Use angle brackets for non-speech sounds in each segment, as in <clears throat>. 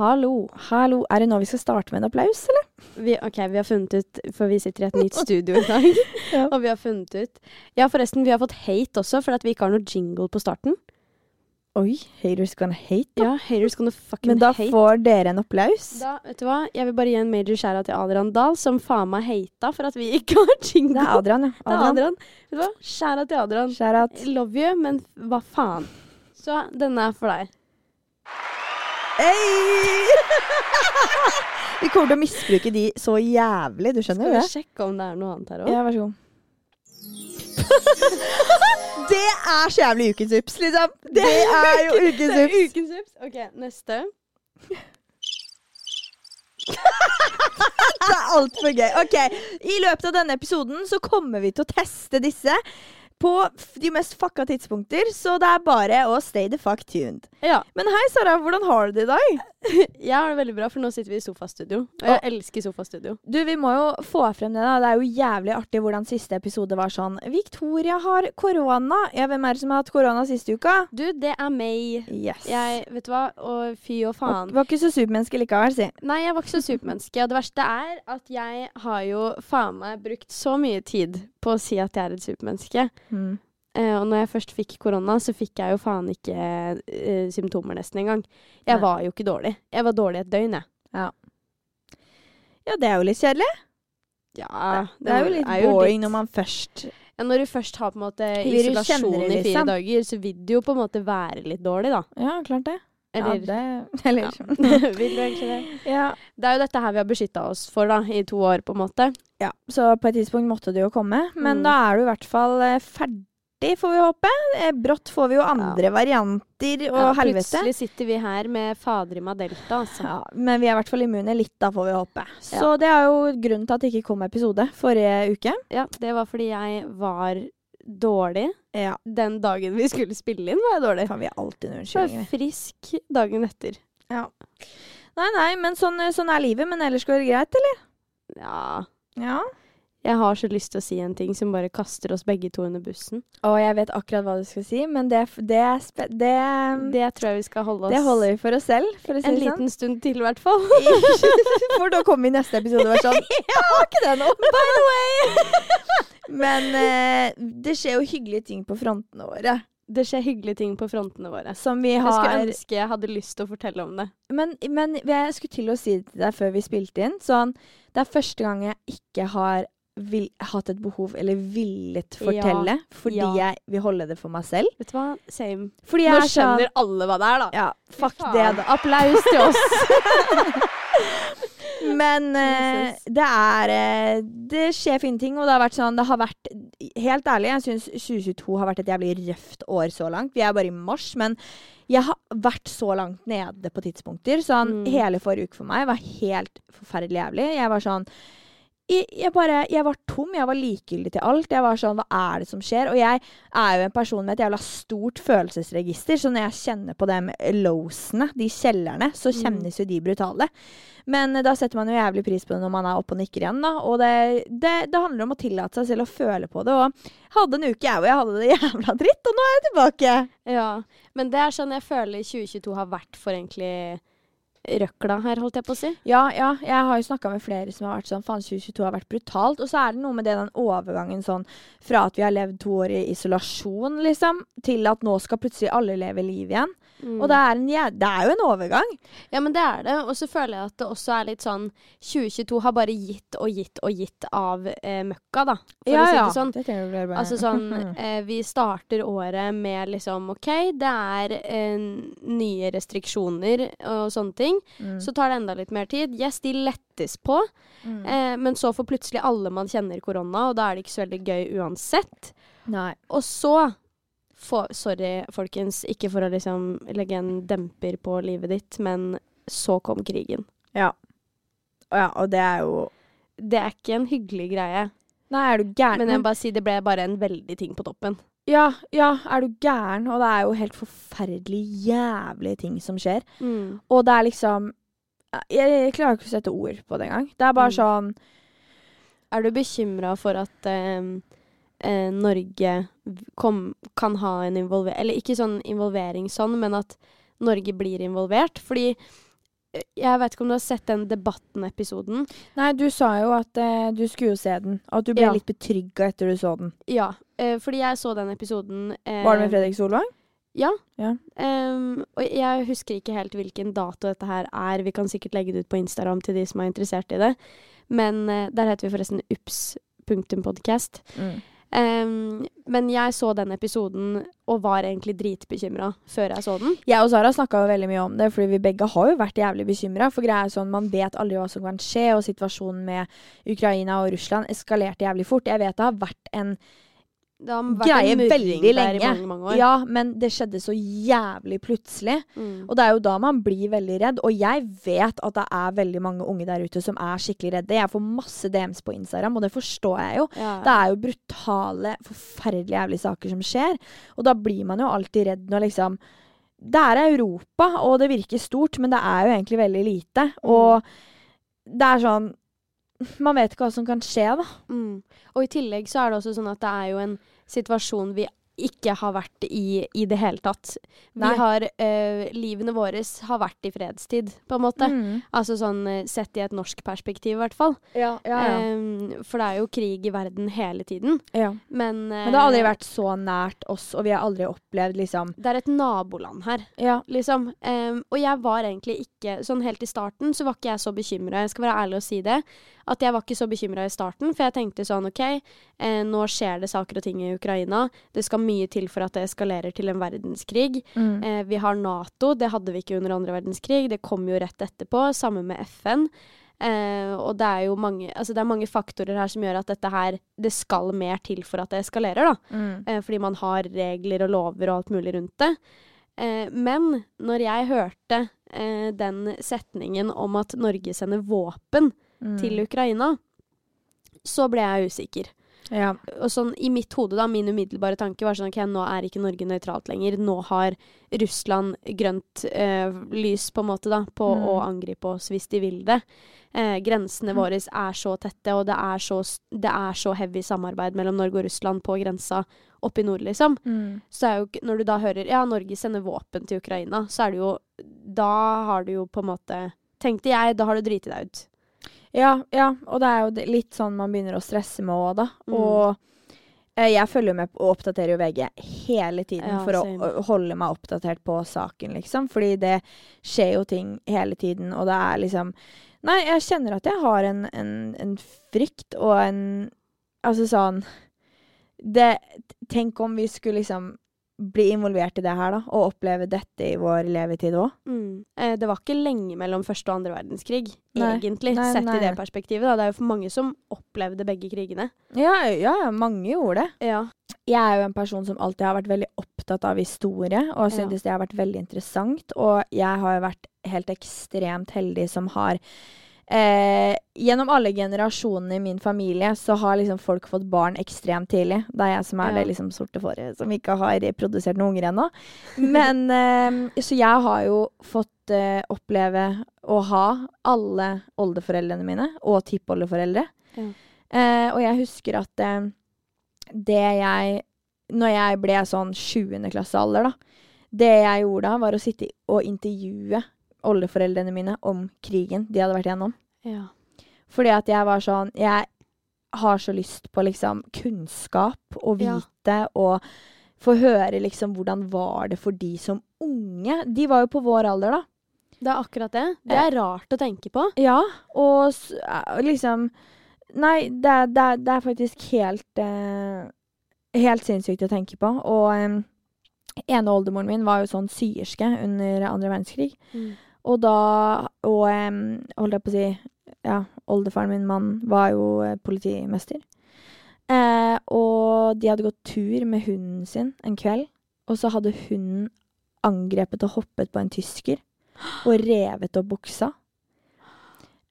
Hallo. Hallo, er det nå vi skal starte med en applaus, eller? Vi, ok, vi har funnet ut, for vi sitter i et nytt <laughs> studio i dag, Ja. og vi har funnet ut Ja, forresten, vi har fått hate også, for at vi ikke har noe jingle på starten. Oi, haters gonna hate. da. Ja, haters gonna fucking hate. Men da hate. får dere en applaus. Da, vet du hva, jeg vil bare gi en major skjæra til Adrian Dahl, som faen meg hata for at vi ikke har jingle. Det er Adrian, ja. <laughs> Det er Adrian. Vet du hva, skjæra til Adrian. Shout love you, men hva faen. Så denne er for deg. Hey! <laughs> vi kommer til å misbruke de så jævlig, du skjønner det? Skal vi det? sjekke om det er noe annet her òg? Ja, vær så god. <laughs> det er så jævlig ukens ups, liksom. Det er jo ukens ups. Ukens ups. OK, neste. <laughs> Det er altfor gøy. Ok, I løpet av denne episoden så kommer vi til å teste disse på de mest fucka tidspunkter, så det er bare å stay the fuck tuned. Ja. Men hei, Sara, hvordan har du det i dag? <laughs> Jeg har det veldig bra, for nå sitter vi i sofastudio. Og jeg elsker sofastudio. Du, Vi må jo få frem det. da Det er jo jævlig artig hvordan siste episode var sånn Victoria har korona. Ja, Hvem er det som har hatt korona siste uka? Du, det er meg. Yes. Jeg, vet du hva, og fy og faen. faen. var ikke så supermenneske likevel, si. Nei, jeg var ikke så supermenneske. Og det verste er at jeg har jo faen meg brukt så mye tid på å si at jeg er et supermenneske. Mm. Eh, og når jeg først fikk korona, så fikk jeg jo faen ikke eh, symptomer nesten engang. Jeg Nei. var jo ikke dårlig. Jeg var dårlig et døgn, jeg. Ja, det er jo litt kjedelig. Ja, Det er jo litt boring når man først ja, Når du først har på en måte isolasjon i fire liksom? dager, så vil du jo på en måte være litt dårlig, da. Ja, klart det. <laughs> Eller ja, det Eller Ja. Vil du egentlig det? ja. Det er jo dette her vi har beskytta oss for da, i to år, på en måte. Ja, så på et tidspunkt måtte det jo komme. Men Mm. da er du i hvert fall eh, ferdig, får vi håpe. Eh, Brått får vi jo andre varianter og Ja, helvete. Plutselig sitter vi her med Fadrima Delta, altså. Ja, men vi er i hvert fall immune litt, da får vi håpe. Så det er jo grunnen til at det ikke kom episode forrige uke. Ja, det var fordi jeg var dårlig. Ja. Den dagen vi skulle spille inn, var jeg dårlig. Kan vi alltid Så en jeg unnskyldning. var frisk dagen etter. Nei, nei, men sånn, sånn er livet. Men ellers går det greit, eller? Ja. Ja. Jeg har så lyst til å si en ting som bare kaster oss begge to under bussen. Å, jeg vet akkurat hva du skal si, men det, det, er spe- det, Det tror jeg vi skal holde oss det holder vi for oss selv, for å si en det sånn. liten stund til, i hvert fall. <laughs> For da kommer vi i neste episode og er sånn <laughs> Jeg har ikke det nå? By the way! <laughs> Men eh, det skjer jo hyggelige ting på frontene våre. Det skjer hyggelige ting på frontene våre. Som vi Jeg skulle ønske jeg hadde lyst til å fortelle om det. men, men jeg skulle til å si det til deg før vi spilte inn. Sånn, det er første gang jeg ikke har vil, hatt et behov, eller villet fortelle, fordi ja. jeg vil holde det for meg selv. Vet du hva? Same. Fordi jeg Nå sånn skjønner alle hva det er, da. Ja, fuck det, da. Applaus til oss. <laughs> Men uh, det er uh, Det skjer fine ting, og det har vært sånn Det har vært Helt ærlig, jeg syns 2022 har vært et jævlig røft år så langt. Vi er bare i mars, men jeg har vært så langt nede på tidspunkter. Sånn Mm. hele forrige uke for meg var helt forferdelig jævlig. Jeg var sånn jeg, jeg bare Jeg var tom. Jeg var likegyldig til alt. Jeg var sånn Hva er det som skjer? Og jeg er jo en person med et jævla stort følelsesregister, så når jeg kjenner på de lowsene, de kjellerne, så Mm. kjennes jo de brutale. Men eh, da setter man jo jævlig pris på det når man er oppe og nikker igjen, da. Og det, det, det handler om å tillate seg selv å føle på det. Og hadde en uke jeg hvor jeg hadde det jævla dritt, og nå er jeg tilbake. Ja, men det er sånn jeg føler 2022 har vært for egentlig røkla her, holdt jeg på å si. Ja, ja, jeg har jo snakka med flere som har vært sånn Faen, 2022 har vært brutalt. Og så er det noe med det den overgangen sånn fra at vi har levd to år i isolasjon, liksom, til at nå skal plutselig alle leve liv igjen. Mm. Og det er, en, det er jo en overgang. Ja, men det er det. Og så føler jeg at det også er litt sånn 2022 har bare gitt og gitt og gitt av eh, møkka, da. For å si det sånn. Det bare- Altså sånn <laughs> eh, Vi starter året med liksom OK, det er eh, nye restriksjoner og sånne ting. Mm. Så tar det enda litt mer tid. Yes, de lettes på. Mm. Eh, men så får plutselig alle man kjenner korona, og da er det ikke så veldig gøy uansett. Nei. Og så få, Sorry, folkens, ikke for å liksom legge en demper på livet ditt, men så kom krigen. Ja. Ja, og det er jo Det er ikke en hyggelig greie. Nei, er du gæren? Men jeg må bare si det ble bare en veldig ting på toppen. Ja, ja, er du gæren? Og det er jo helt forferdelig jævlige ting som skjer. Mm. Og det er liksom Jeg, jeg klarer ikke å sette ord på det engang. Det er bare Mm. sånn Er du bekymra for at eh, eh, Norge kom, kan ha en involvering Eller ikke sånn involvering sånn, men at Norge blir involvert? Fordi eh, jeg vet ikke om du har sett den Debatten-episoden. Nei, du sa jo at eh, du skulle jo se den, og at du ble Ja. litt betrygga etter du så den. Ja, eh, fordi jeg så den episoden eh, Var det med Fredrik Solvang? Ja. Ja. Um, og jeg husker ikke helt hvilken dato dette her er. Vi kan sikkert legge det ut på Instagram til de som er interessert i det. Men uh, der heter vi forresten ups.podcast. Mm. Ehm, men jeg så den episoden og var egentlig dritbekymra før jeg så den. Jeg og Sara snakka veldig mye om det, fordi vi begge har jo vært jævlig bekymra. For greia er sånn, man vet aldri hva som kan skje, og situasjonen med Ukraina og Russland eskalerte jævlig fort. Jeg vet det har vært en Det har vært greie en veldig lenge. mange, mange. Ja, men det skjedde så jævlig plutselig. Mm. Og det er jo da man blir veldig redd. Og jeg vet at det er veldig mange unge der ute som er skikkelig redde. Jeg får masse DMs på Instagram, og det forstår jeg jo. Ja. Det er jo brutale, forferdelig jævlige saker som skjer. Og da blir man jo alltid redd når liksom Det er Europa, og det virker stort, men det er jo egentlig veldig lite. Mm. Og det er sånn Man vet ikke hva som kan skje, da. Mm. Og i tillegg så er det også sånn at det er jo en situasjon vi ikke har vært i i det hele tatt. Vi Nei. har uh, Livene våre har vært i fredstid, på en måte. Mm. Altså sånn eh, sett i et norsk perspektiv, i hvert fall. Ja, ja, ja. Um, for det er jo krig i verden hele tiden. ja. Men, Men det har aldri eh, vært så nært oss, og vi har aldri opplevd liksom Det er et naboland her, Ja. liksom. Um, og jeg var egentlig ikke Sånn helt i starten så var ikke jeg så bekymra, jeg skal være ærlig og si det. At jeg var ikke så bekymra i starten, for jeg tenkte sånn OK, uh, nå skjer det saker og ting i Ukraina. Det skal mye til for at det eskalerer til en verdenskrig. Mm. Eh, vi har Nato, det hadde vi ikke under andre verdenskrig. Det kom jo rett etterpå. Samme med FN. Eh, og det er jo mange, altså det er mange faktorer her som gjør at dette her Det skal mer til for at det eskalerer, da. Mm. Eh, fordi man har regler og lover og alt mulig rundt det. Eh, men når jeg hørte eh, den setningen om at Norge sender våpen Mm. til Ukraina, så ble jeg usikker. Ja. Og sånn i mitt hode, da, min umiddelbare tanke var sånn ok, nå er ikke Norge nøytralt lenger. Nå har Russland grønt eh, lys, på en måte, da, på Mm. å angripe oss hvis de vil det. Eh, grensene Mm. våre er så tette, og det er så, det er så heavy samarbeid mellom Norge og Russland på grensa oppe i nord, liksom. Mm. Så er jo, når du da hører ja, Norge sender våpen til Ukraina, så er det jo Da har du jo på en måte Tenkte jeg, da har du driti deg ut. Ja, ja, og det er jo litt sånn man begynner å stresse med òg, da. Mm. Og eh, jeg følger med og oppdaterer jo VG hele tiden Ja, for å, å holde meg oppdatert på saken, liksom. Fordi det skjer jo ting hele tiden, og det er liksom Nei, jeg kjenner at jeg har en, en, en frykt og en Altså sånn det, Tenk om vi skulle liksom bli involvert i det her, da, og oppleve dette i vår levetid òg. Mm. Eh, det var ikke lenge mellom første og andre verdenskrig, Nei. egentlig, Nei, sett nei, i det perspektivet. Da. Det er jo for mange som opplevde begge krigene. Ja, ja, ja, mange gjorde det. Ja. Jeg er jo en person som alltid har vært veldig opptatt av historie, og Ja. synes det har vært veldig interessant. Og jeg har jo vært helt ekstremt heldig som har eh, Gjennom alle generasjonene i min familie så har liksom folk fått barn ekstremt tidlig. Det er jeg som er Ja. det liksom sorte fåret som ikke har produsert noen unger ennå. Men eh, Så jeg har jo fått eh, oppleve å ha alle oldeforeldrene mine, og tippoldeforeldre. Ja. Eh, og jeg husker at eh, det jeg Når jeg ble sånn 7. klassealder, da. Det jeg gjorde da, var å sitte og intervjue oldeforeldrene mine om krigen de hadde vært igjennom. ja. Fordi at jeg var sånn Jeg har så lyst på liksom kunnskap og Ja. vite og få høre liksom hvordan var det for de som unge. De var jo på vår alder, da. Det er akkurat det. Det er rart å tenke på. Ja, og eh, liksom Nei, det, det, det er faktisk helt eh, Helt sinnssykt å tenke på. Og eh, ene oldemoren min var jo sånn syerske under andre verdenskrig. Mm. Og da Og holdt jeg på å si Ja, oldefaren min, mann, var jo eh, politimester. Eh, og de hadde gått tur med hunden sin en kveld, og så hadde hunden angrepet og hoppet på en tysker. og revet opp buksa.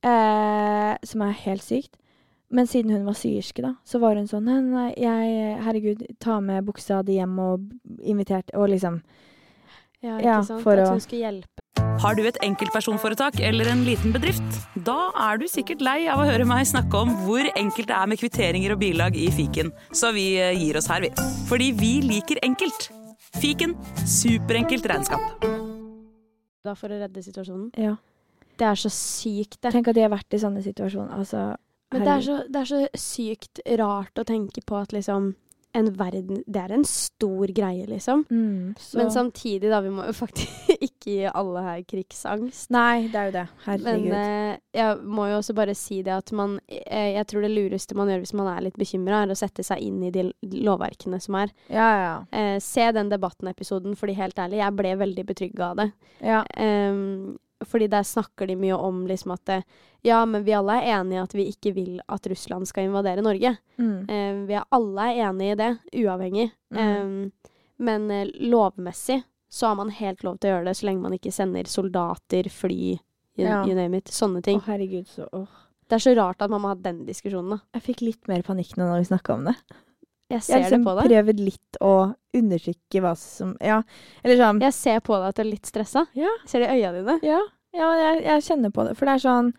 Eh, som er helt sykt. Men siden hun var syerske, da, så var hun sånn Nei, nei, jeg, herregud, ta med buksa di hjem og invitert Og liksom Ja, Ja, ikke sant? for At å- hun skulle hjelpe. Har du et enkeltpersonforetak eller en liten bedrift? Da er du sikkert lei av å høre meg snakke om hvor enkelt det er med kvitteringer og bilag i fiken, så vi eh, gir oss her, vi. Fordi vi liker enkelt. Fiken superenkelt regnskap. Da for å redde situasjonen. Ja. Det er så sykt, det. Tenk at de har vært i sånne situasjoner. Altså, Men det er, så, det er så sykt rart å tenke på at liksom en verden Det er en stor greie, liksom. mm. Men samtidig, da, vi må jo faktisk <laughs> ikke gi alle her krigsangst. Nei, det er jo det. Men eh, jeg må jo også bare si det at man eh, Jeg tror det lureste man gjør hvis man er litt bekymra, er å sette seg inn i de lovverkene som er. ja, ja, Eh, se den Debatten-episoden, fordi helt ærlig, jeg ble veldig betrygga av det. ja. Ehm, fordi der snakker de mye om liksom at det, ja, men vi alle er enige at vi ikke vil at Russland skal invadere Norge. Mm. Ehm, vi er alle enige i det, uavhengig. Mm. Ehm, men eh, lovmessig så har man helt lov til å gjøre det så lenge man ikke sender soldater, fly, you, Ja. you name it. Sånne Å, ting. herregud, så åh. Det er så rart at man må ha den diskusjonen, da. Jeg fikk litt mer panikk nå når vi snakka om det. Jeg Jeg ser det liksom på deg. prøvd litt å undertrykke hva som Ja, eller sånn Jeg ser på deg at du er litt stressa. Ja. Jeg ser det i øya dine. Ja, ja jeg, jeg kjenner på det. For det er sånn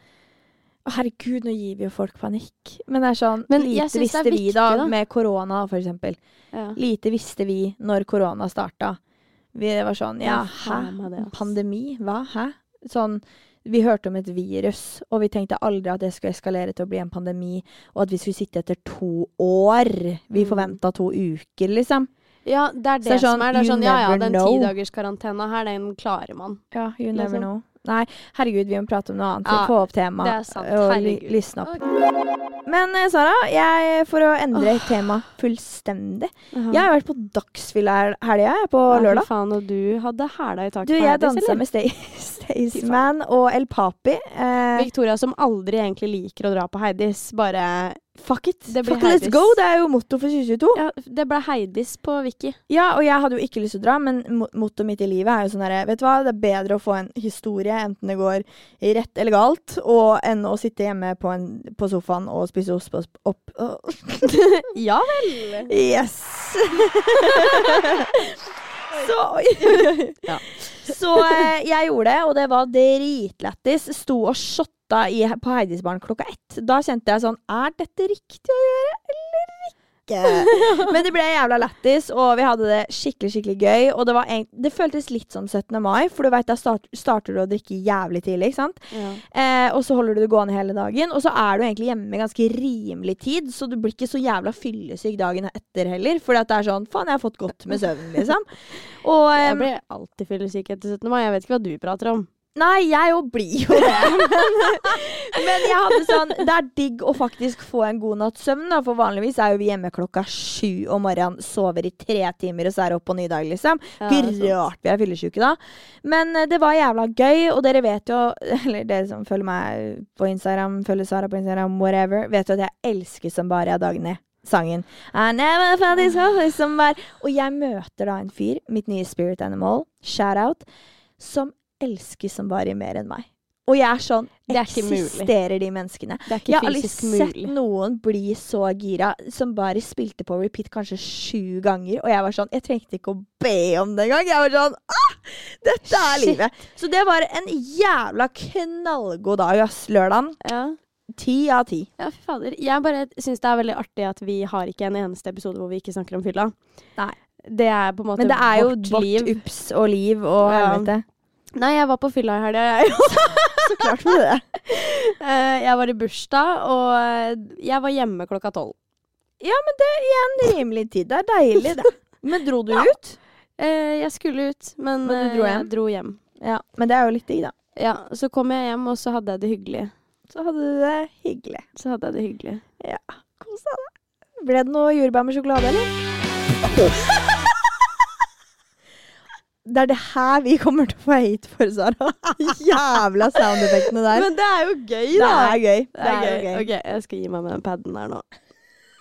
Å, herregud, nå gir vi jo folk panikk. Men det er sånn Men Lite visste viktig, vi da, da. med korona, for eksempel. Ja. Lite visste vi når korona starta. Vi var sånn Ja, hæ? det. Pandemi? Hva? Hæ? Sånn vi hørte om et virus, og vi tenkte aldri at det skulle eskalere til å bli en pandemi, og at vi skulle sitte etter to år. Vi Mm. forventa to uker, liksom. Ja, det er det, er sånn, som er. Det er sånn, ja ja, den tidagerskarantena tidagers karantena her, den klarer man. Ja, you never Liksom. know. Nei, herregud, vi må prate om noe annet. Ja, Få opp sant. Og lysne opp. Men eh, Sara, jeg, for å endre tema fullstendig Aha. Jeg har vært på dagsfylla her- helga, på Ja, lørdag. faen, og du hadde hæla i taket Du, jeg dansa med Stay- Staysman og El Papi. Eh, Victoria som aldri egentlig liker å dra på Heidis, bare fuck it. Fuck let's go! Det er jo motto for 2022. Ja, det ble Heidis på Wiki. Ja, og jeg hadde jo ikke lyst til å dra, men mo- mottoet mitt i livet er jo sånn herre Vet du hva, det er bedre å få en historie, enten det går rett eller galt, og enn å sitte hjemme på, en, på sofaen og spise ost på opp <laughs> Ja vel! Yes! <laughs> Så. <laughs> Ja. Så eh, jeg gjorde det, og det var dritlættis. Sto og shotta i, på Heidisbaren klokka ett. Da kjente jeg sånn Er dette riktig å gjøre, eller ikke? <laughs> Men det ble jævla lættis, og vi hadde det skikkelig skikkelig gøy. Og det, var egent- det føltes litt som 17. mai, for du vet da start, starter du å drikke jævlig tidlig. ikke sant? Ja. Eh, og så holder du det gående hele dagen. Og så er du egentlig hjemme ganske rimelig tid, så du blir ikke så jævla fyllesyk dagen etter heller. For det er sånn Faen, jeg har fått godt med søvn, liksom. <laughs> Og Jeg blir alltid fyllesyk etter 17. mai. Jeg vet ikke hva du prater om. Nei, jeg òg blir jo det. Men, men jeg hadde sånn Det er digg å faktisk få en god natts søvn, da. For vanligvis er jo vi hjemme klokka sju om morgenen, sover i tre timer, og så er det opp på ny dag, liksom. Ja, Ikke rart vi er fyllesyke da. Men eh, det var jævla gøy, og dere vet jo Eller dere som følger meg på Instagram, følger Sara på Instagram, whatever, vet jo at jeg elsker som bare er Dagny. Sangen. Og jeg møter da en fyr, mitt nye spirit animal, shout out, som elsker som bare mer enn meg. Og jeg er sånn Det er ikke mulig. Eksisterer de menneskene? Det er ikke Jeg har aldri sett mulig. noen bli så gira, som bare spilte på repeat kanskje sju ganger. Og jeg var sånn Jeg trengte ikke å be om det engang. Jeg var sånn ah, Dette er Shit. livet. Så det var en jævla knallgod dag, ass. Lørdagen. Ja. Ti av ti. Ja, fy fader. Jeg bare syns det er veldig artig at vi har ikke en eneste episode hvor vi ikke snakker om fylla. Nei. Det er på en måte vårt liv. Men det er jo vårt vårt liv. ups og liv og Ja. helvete. Nei, jeg var på fylla i helga, jeg òg. <laughs> Så klart var det. <laughs> Eh, Jeg var i bursdag, og jeg var hjemme klokka tolv. Ja, men det er igjen rimelig tid. Det er deilig, det. Men dro du <laughs> ut? Eh, Jeg skulle ut, men, Men du dro eh, hjem? jeg dro hjem. Ja. Men det er jo litt digg, da. Ja, Så kom jeg hjem, og så hadde jeg det hyggelig. Så hadde du det hyggelig. Så hadde jeg det hyggelig. Kos deg. Ble det noe jordbær med sjokolade, eller? Det er det her vi kommer til å få hate for, Sara. <laughs> Jævla soundeffektene der. Men det er jo gøy, da. det er gøy. Det er gøy. Ok, jeg skal gi meg med den paden der nå.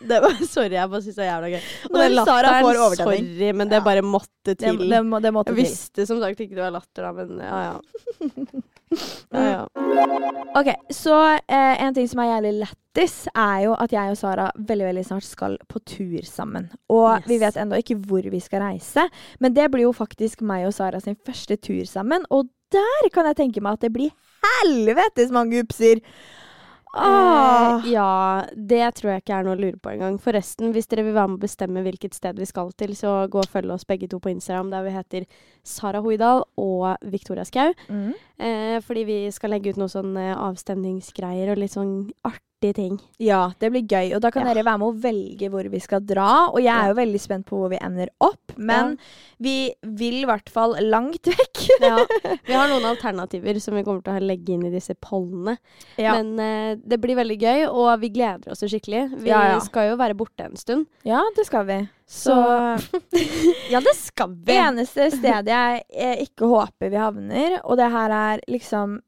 Det var, <laughs> sorry, jeg bare syns det er jævla gøy. Og Når den latteren, sorry, men det Ja. bare måtte til. det, det, det måtte jeg visste som sagt ikke det var latter, da, men ja ja. <laughs> ja, ja. Ok, så eh, en ting som er jævlig lættis, er jo at jeg og Sara veldig veldig snart skal på tur sammen. Og Yes. vi vet ennå ikke hvor vi skal reise, men det blir jo faktisk meg og Sara sin første tur sammen. Og der kan jeg tenke meg at det blir helvetes mange upser! Ah. Eh, ja, det tror jeg ikke er noe å lure på engang. Forresten, hvis dere vil være med å bestemme hvilket sted vi skal til, så gå og følg oss begge to på Instagram, der vi heter Sara Hoidal og Victoria Skau. Mm. Eh, fordi vi skal legge ut noen sånne avstemningsgreier og litt sånn artige ting. Ja, det blir gøy. Og da kan Ja. dere være med å velge hvor vi skal dra. Og jeg er jo veldig spent på hvor vi ender opp, men vi vil i hvert fall langt vekk. <laughs> Ja, <laughs> vi har noen alternativer som vi kommer til å legge inn i disse pollene. Ja. Men uh, det blir veldig gøy, og vi gleder oss skikkelig. Vi Ja, ja. skal jo være borte en stund. ja, det skal vi. Så <laughs> Ja, det skal vi. eneste stedet jeg jeg ikke håper vi havner, og det her er liksom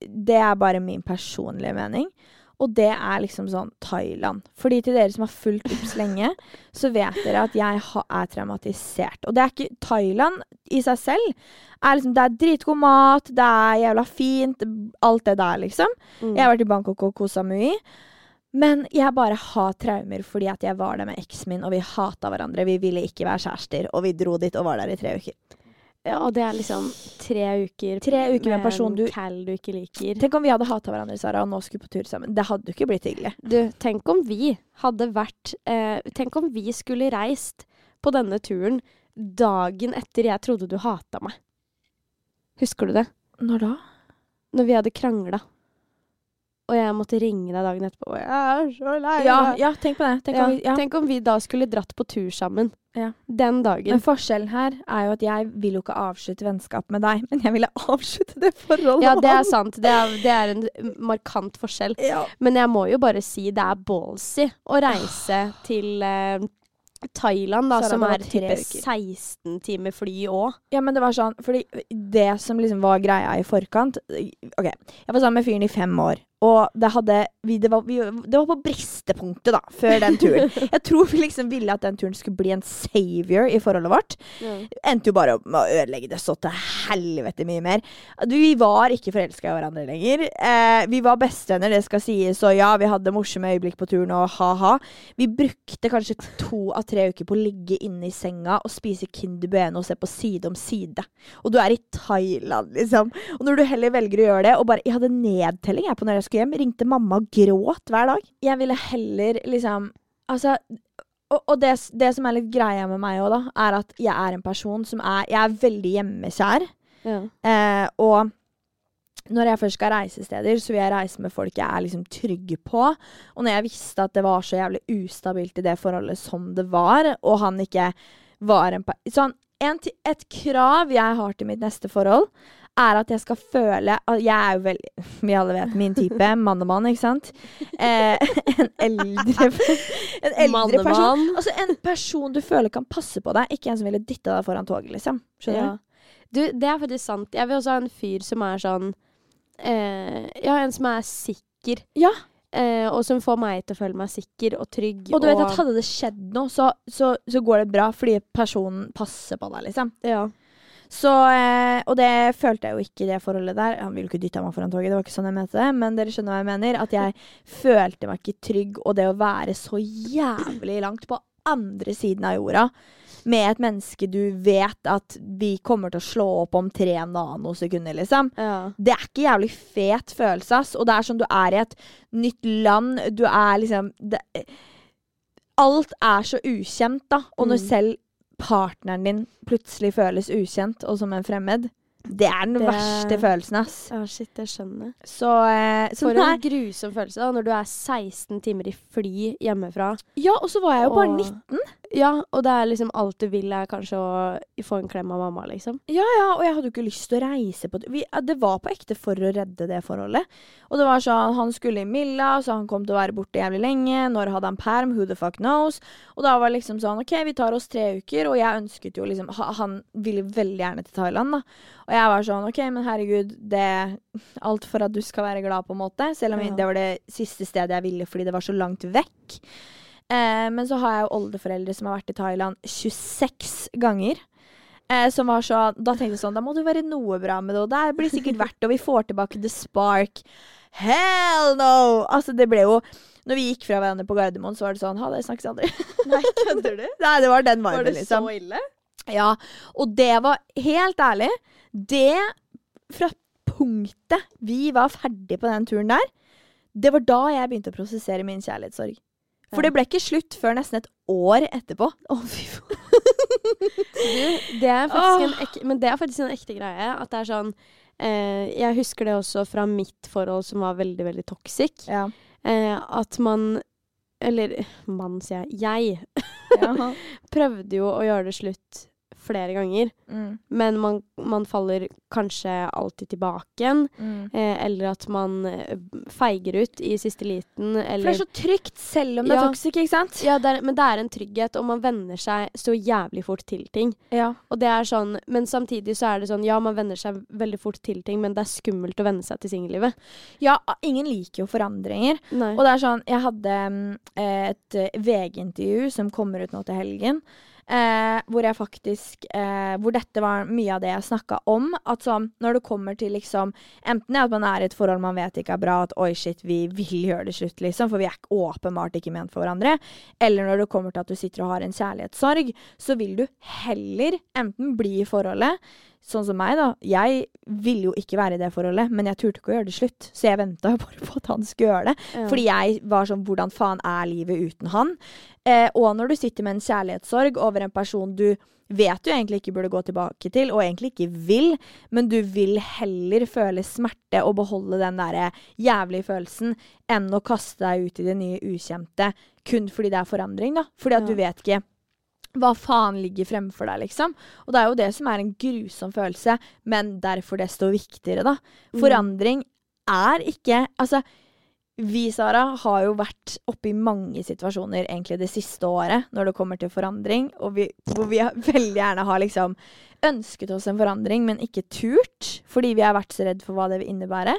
Det er bare min personlige mening. Og det er liksom sånn Thailand. Fordi til dere som har fulgt Ups <laughs> lenge, så vet dere at jeg er traumatisert. Og det er ikke Thailand i seg selv. Er liksom, det er dritgod mat, det er jævla fint, alt det der, liksom. Mm. Jeg har vært i Bangkok og Koh Samui. Men jeg bare har traumer fordi at jeg var der med eksen min, og vi hata hverandre. Vi ville ikke være kjærester, og vi dro dit og var der i tre uker. Ja, og det er liksom tre uker Tre uker med en person du du ikke liker. Tenk om vi hadde hata hverandre, Sara, og nå skulle på tur sammen. Det hadde jo ikke blitt hyggelig. Du, tenk om vi hadde vært eh, Tenk om vi skulle reist på denne turen dagen etter jeg trodde du hata meg. Husker du det? Når da? Når vi hadde krangla. Og jeg måtte ringe deg dagen etterpå. Og jeg er så lei Ja, ja tenk på det. Tenk Ja, om vi, ja. Tenk om vi da skulle dratt på tur sammen. Ja. Den dagen. Men forskjellen her er jo at jeg vil jo ikke avslutte vennskap med deg, men jeg ville avslutte det forholdet Ja, det er sant. Det er, det er en markant forskjell. <laughs> Ja. Men jeg må jo bare si det er ballsy å reise til eh, Thailand, da, som er type 16 timer fly òg. ja, men det var sånn Fordi det som liksom var greia i forkant OK, jeg var sammen med fyren i fem år. Og det hadde vi, det, var, vi, det var på bristepunktet, da, før den turen. <laughs> Jeg tror vi liksom ville at den turen skulle bli en savior i forholdet vårt. endte jo bare med å ødelegge det så til helvete mye mer. Vi var ikke forelska i hverandre lenger. Eh, vi var bestevenner, det skal sies, og ja, vi hadde morsomme øyeblikk på turen, og ha-ha. Vi brukte kanskje to av tre uker på å ligge inne i senga og spise Kinder Bueno og se på Side om side. Og du er i Thailand, liksom. Og når du heller velger å gjøre det, og bare Jeg hadde nedtelling jeg på når jeg skulle hjem. Ringte mamma og gråt hver dag. Jeg ville heller liksom Altså og, og det, det som er litt greia med meg òg, da, er at jeg er en person som er Jeg er veldig hjemmekjær. Ja. Eh, og når jeg først skal reise steder, så vil jeg reise med folk jeg er liksom trygge på. Og når jeg visste at det var så jævlig ustabilt i det forholdet som det var, og han ikke var en Sånn, en, et krav jeg har til mitt neste forhold, er at jeg skal føle at Jeg er jo veldig Vi alle vet min type. Mann og mann, ikke sant? Eh, en eldre <laughs> En eldre person. Altså En person du føler kan passe på deg, ikke en som ville dytta deg foran toget, liksom. Skjønner Ja. Du, det er faktisk sant. Jeg vil også ha en fyr som er sånn eh, Ja, en som er sikker. Ja. Eh, og som får meg til å føle meg sikker og trygg. Og du vet at hadde det skjedd noe, så, så, så går det bra fordi personen passer på deg, liksom. ja. Så, eh, og det følte jeg jo ikke i det forholdet der. Han ville jo ikke dytta meg foran toget, det var ikke sånn jeg mente det. Men dere skjønner hva jeg mener. At jeg <laughs> følte meg ikke trygg, og det å være så jævlig langt på andre siden av jorda med et menneske du vet at vi kommer til å slå opp om tre nanosekunder, liksom. ja. Det er ikke jævlig fet følelse, ass. Og det er sånn du er i et nytt land. Du er liksom det, Alt er så ukjent, da. Og når Mm. selv partneren din plutselig føles ukjent og som en fremmed, det er den Det- verste følelsen, ass. Ja, shit, jeg skjønner. Så, eh, så For en grusom følelse da, når du er 16 timer i fly hjemmefra. Ja, og så var jeg jo bare Og- 19. Ja, og det er liksom alt du vil er kanskje å få en klem av mamma, liksom. Ja, ja, og jeg hadde jo ikke lyst til å reise på vi, Det var på ekte for å redde det forholdet. Og det var sånn, han skulle i Milla, så han kom til å være borte jævlig lenge. Når hadde han perm? Who the fuck knows? Og da var det liksom sånn, OK, vi tar oss tre uker. Og jeg ønsket jo liksom Han ville veldig gjerne til Thailand, da. Og jeg var sånn, OK, men herregud, det Alt for at du skal være glad, på en måte. Selv om Ja. det var det siste stedet jeg ville fordi det var så langt vekk. Eh, men så har jeg jo oldeforeldre som har vært i Thailand 26 ganger. Eh, som var så, Da tenkte jeg sånn Da må det være noe bra med det, og det blir sikkert verdt det, og vi får tilbake the spark. Hell no! Altså, det ble jo Når vi gikk fra hverandre på Gardermoen, så var det sånn Ha det, snakkes aldri. <laughs> Nei, kødder du? <laughs> Nei, det var den viben, Var det liksom. så ille? Ja, og det var helt ærlig Det fra punktet vi var ferdig på den turen der, det var da jeg begynte å prosessere min kjærlighetssorg. For det ble ikke slutt før nesten et år etterpå. Å, fy faen. Det er faktisk en ek men det er faktisk en ekte greie. At det er sånn eh, Jeg husker det også fra mitt forhold som var veldig, veldig toxic. Ja. Eh, at man Eller mann, sier jeg. Jeg <laughs> prøvde jo å gjøre det slutt flere ganger. Mm. Men man, man faller kanskje alltid tilbake igjen. Mm. Eh, eller at man eh, feiger ut i siste liten. For det er så trygt selv om det er Ja. toxic, ikke sant? ja, det er, men det er en trygghet, og man venner seg så jævlig fort til ting. Ja. Og det er sånn, Men samtidig så er det sånn, ja, man venner seg veldig fort til ting, men det er skummelt å venne seg til singellivet. ja, ingen liker jo forandringer. Nei. Og det er sånn, jeg hadde mm, et eh, VG-intervju som kommer ut nå til helgen. Eh, hvor jeg faktisk eh, Hvor dette var mye av det jeg snakka om. At sånn, når det kommer til liksom Enten at man er i et forhold man vet ikke er bra, at oi, shit, vi vil gjøre det slutt, liksom, for vi er åpenbart ikke ment for hverandre. Eller når det kommer til at du sitter og har en kjærlighetssorg, så vil du heller enten bli i forholdet Sånn som meg, da. Jeg ville jo ikke være i det forholdet, men jeg turte ikke å gjøre det slutt. Så jeg venta <laughs> jo bare på at han skulle gjøre det. Ja. Fordi jeg var sånn Hvordan faen er livet uten han? Eh, og når du sitter med en kjærlighetssorg over en person du vet du egentlig ikke burde gå tilbake til, og egentlig ikke vil, men du vil heller føle smerte og beholde den derre jævlige følelsen enn å kaste deg ut i det nye ukjente kun fordi det er forandring, da. Fordi at Ja. du vet ikke hva faen ligger fremfor deg, liksom? Og det er jo det som er en grusom følelse, men derfor desto viktigere, da. Mm. Forandring er ikke Altså, vi, Sara, har jo vært oppe i mange situasjoner egentlig det siste året når det kommer til forandring, og vi, hvor vi <laughs> veldig gjerne har liksom ønsket oss en forandring, men ikke turt, fordi vi har vært så redd for hva det vil innebære.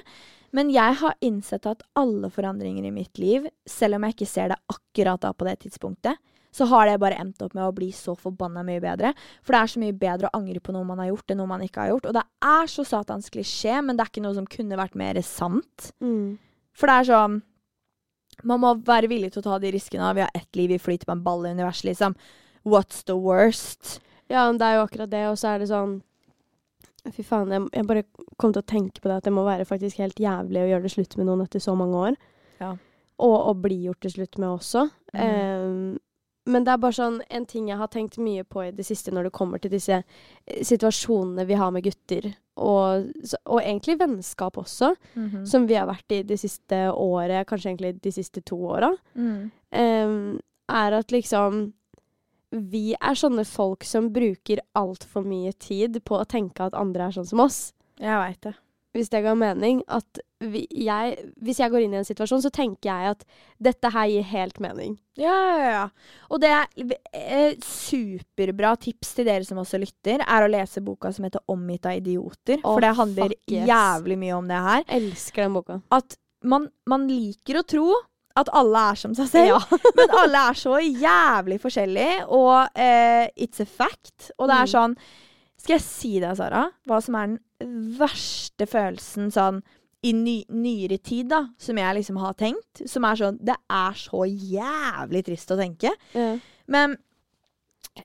Men jeg har innsett at alle forandringer i mitt liv, selv om jeg ikke ser det akkurat da på det tidspunktet, så har det bare endt opp med å bli så forbanna mye bedre. For det er så mye bedre å angre på noe man har gjort, enn noe man ikke har gjort. Og det er så satans klisjé, men det er ikke noe som kunne vært mer sant. Mm. For det er sånn Man må være villig til å ta de riskene. av Vi har ett liv, vi flyter på en ball i universet, liksom. What's the worst? Ja, men det er jo akkurat det, og så er det sånn Fy faen, jeg, jeg bare kom til å tenke på det at det må være faktisk helt jævlig å gjøre det slutt med noen etter så mange år. Ja. Og å bli gjort det slutt med også. Mm. Ehm, men det er bare sånn en ting jeg har tenkt mye på i det siste når det kommer til disse eh, situasjonene vi har med gutter, og, og egentlig vennskap også, Mhm. som vi har vært i det siste året, kanskje egentlig de siste to åra, Mm. um, er at liksom vi er sånne folk som bruker altfor mye tid på å tenke at andre er sånn som oss. Jeg veit det. Hvis det ga mening. At vi, jeg, hvis jeg går inn i en situasjon, så tenker jeg at dette her gir helt mening. Ja, ja, ja. Og det er eh, superbra tips til dere som også lytter, er å lese boka som heter 'Omgitt av idioter'. Oh, for det handler yes. jævlig mye om det her. Elsker den boka. At man, man liker å tro at alle er som seg selv. <laughs> Men alle er så jævlig forskjellige, og uh, it's a fact. Og det er Mm. sånn Skal jeg si deg, Sara, hva som er den verste følelsen sånn i ny, nyere tid, da, som jeg liksom har tenkt? Som er sånn Det er så jævlig trist å tenke. Ja. Men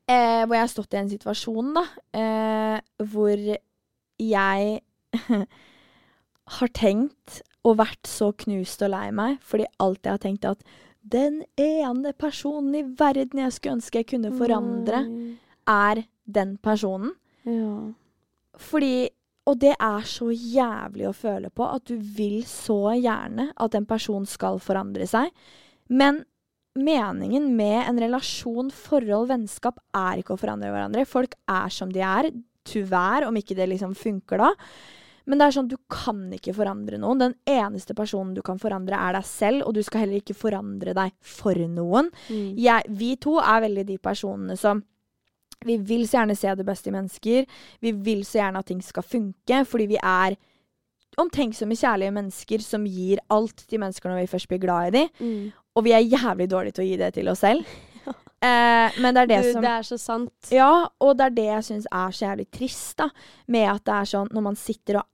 eh, hvor jeg har stått i en situasjon, da, eh, hvor jeg <laughs> har tenkt og vært så knust og lei meg, fordi alltid har tenkt at den ene personen i verden jeg skulle ønske jeg kunne forandre, Nei. er den personen. Ja. Fordi Og det er så jævlig å føle på at du vil så gjerne at en person skal forandre seg. Men meningen med en relasjon, forhold, vennskap er ikke å forandre hverandre. Folk er som de er, tyvärr, om ikke det liksom funker da. Men det er sånn, du kan ikke forandre noen. Den eneste personen du kan forandre, er deg selv, og du skal heller ikke forandre deg for noen. Mm. Jeg, vi to er veldig de personene som Vi vil så gjerne se det beste i mennesker. Vi vil så gjerne at ting skal funke, fordi vi er omtenksomme, kjærlige mennesker som gir alt til mennesker når vi først blir glad i dem. Mm. Og vi er jævlig dårlige til å gi det til oss selv. <laughs> Eh, men det er det du, som det er så sant. Ja, og det er det jeg syns er så jævlig trist, da. Med at det er sånn når man sitter og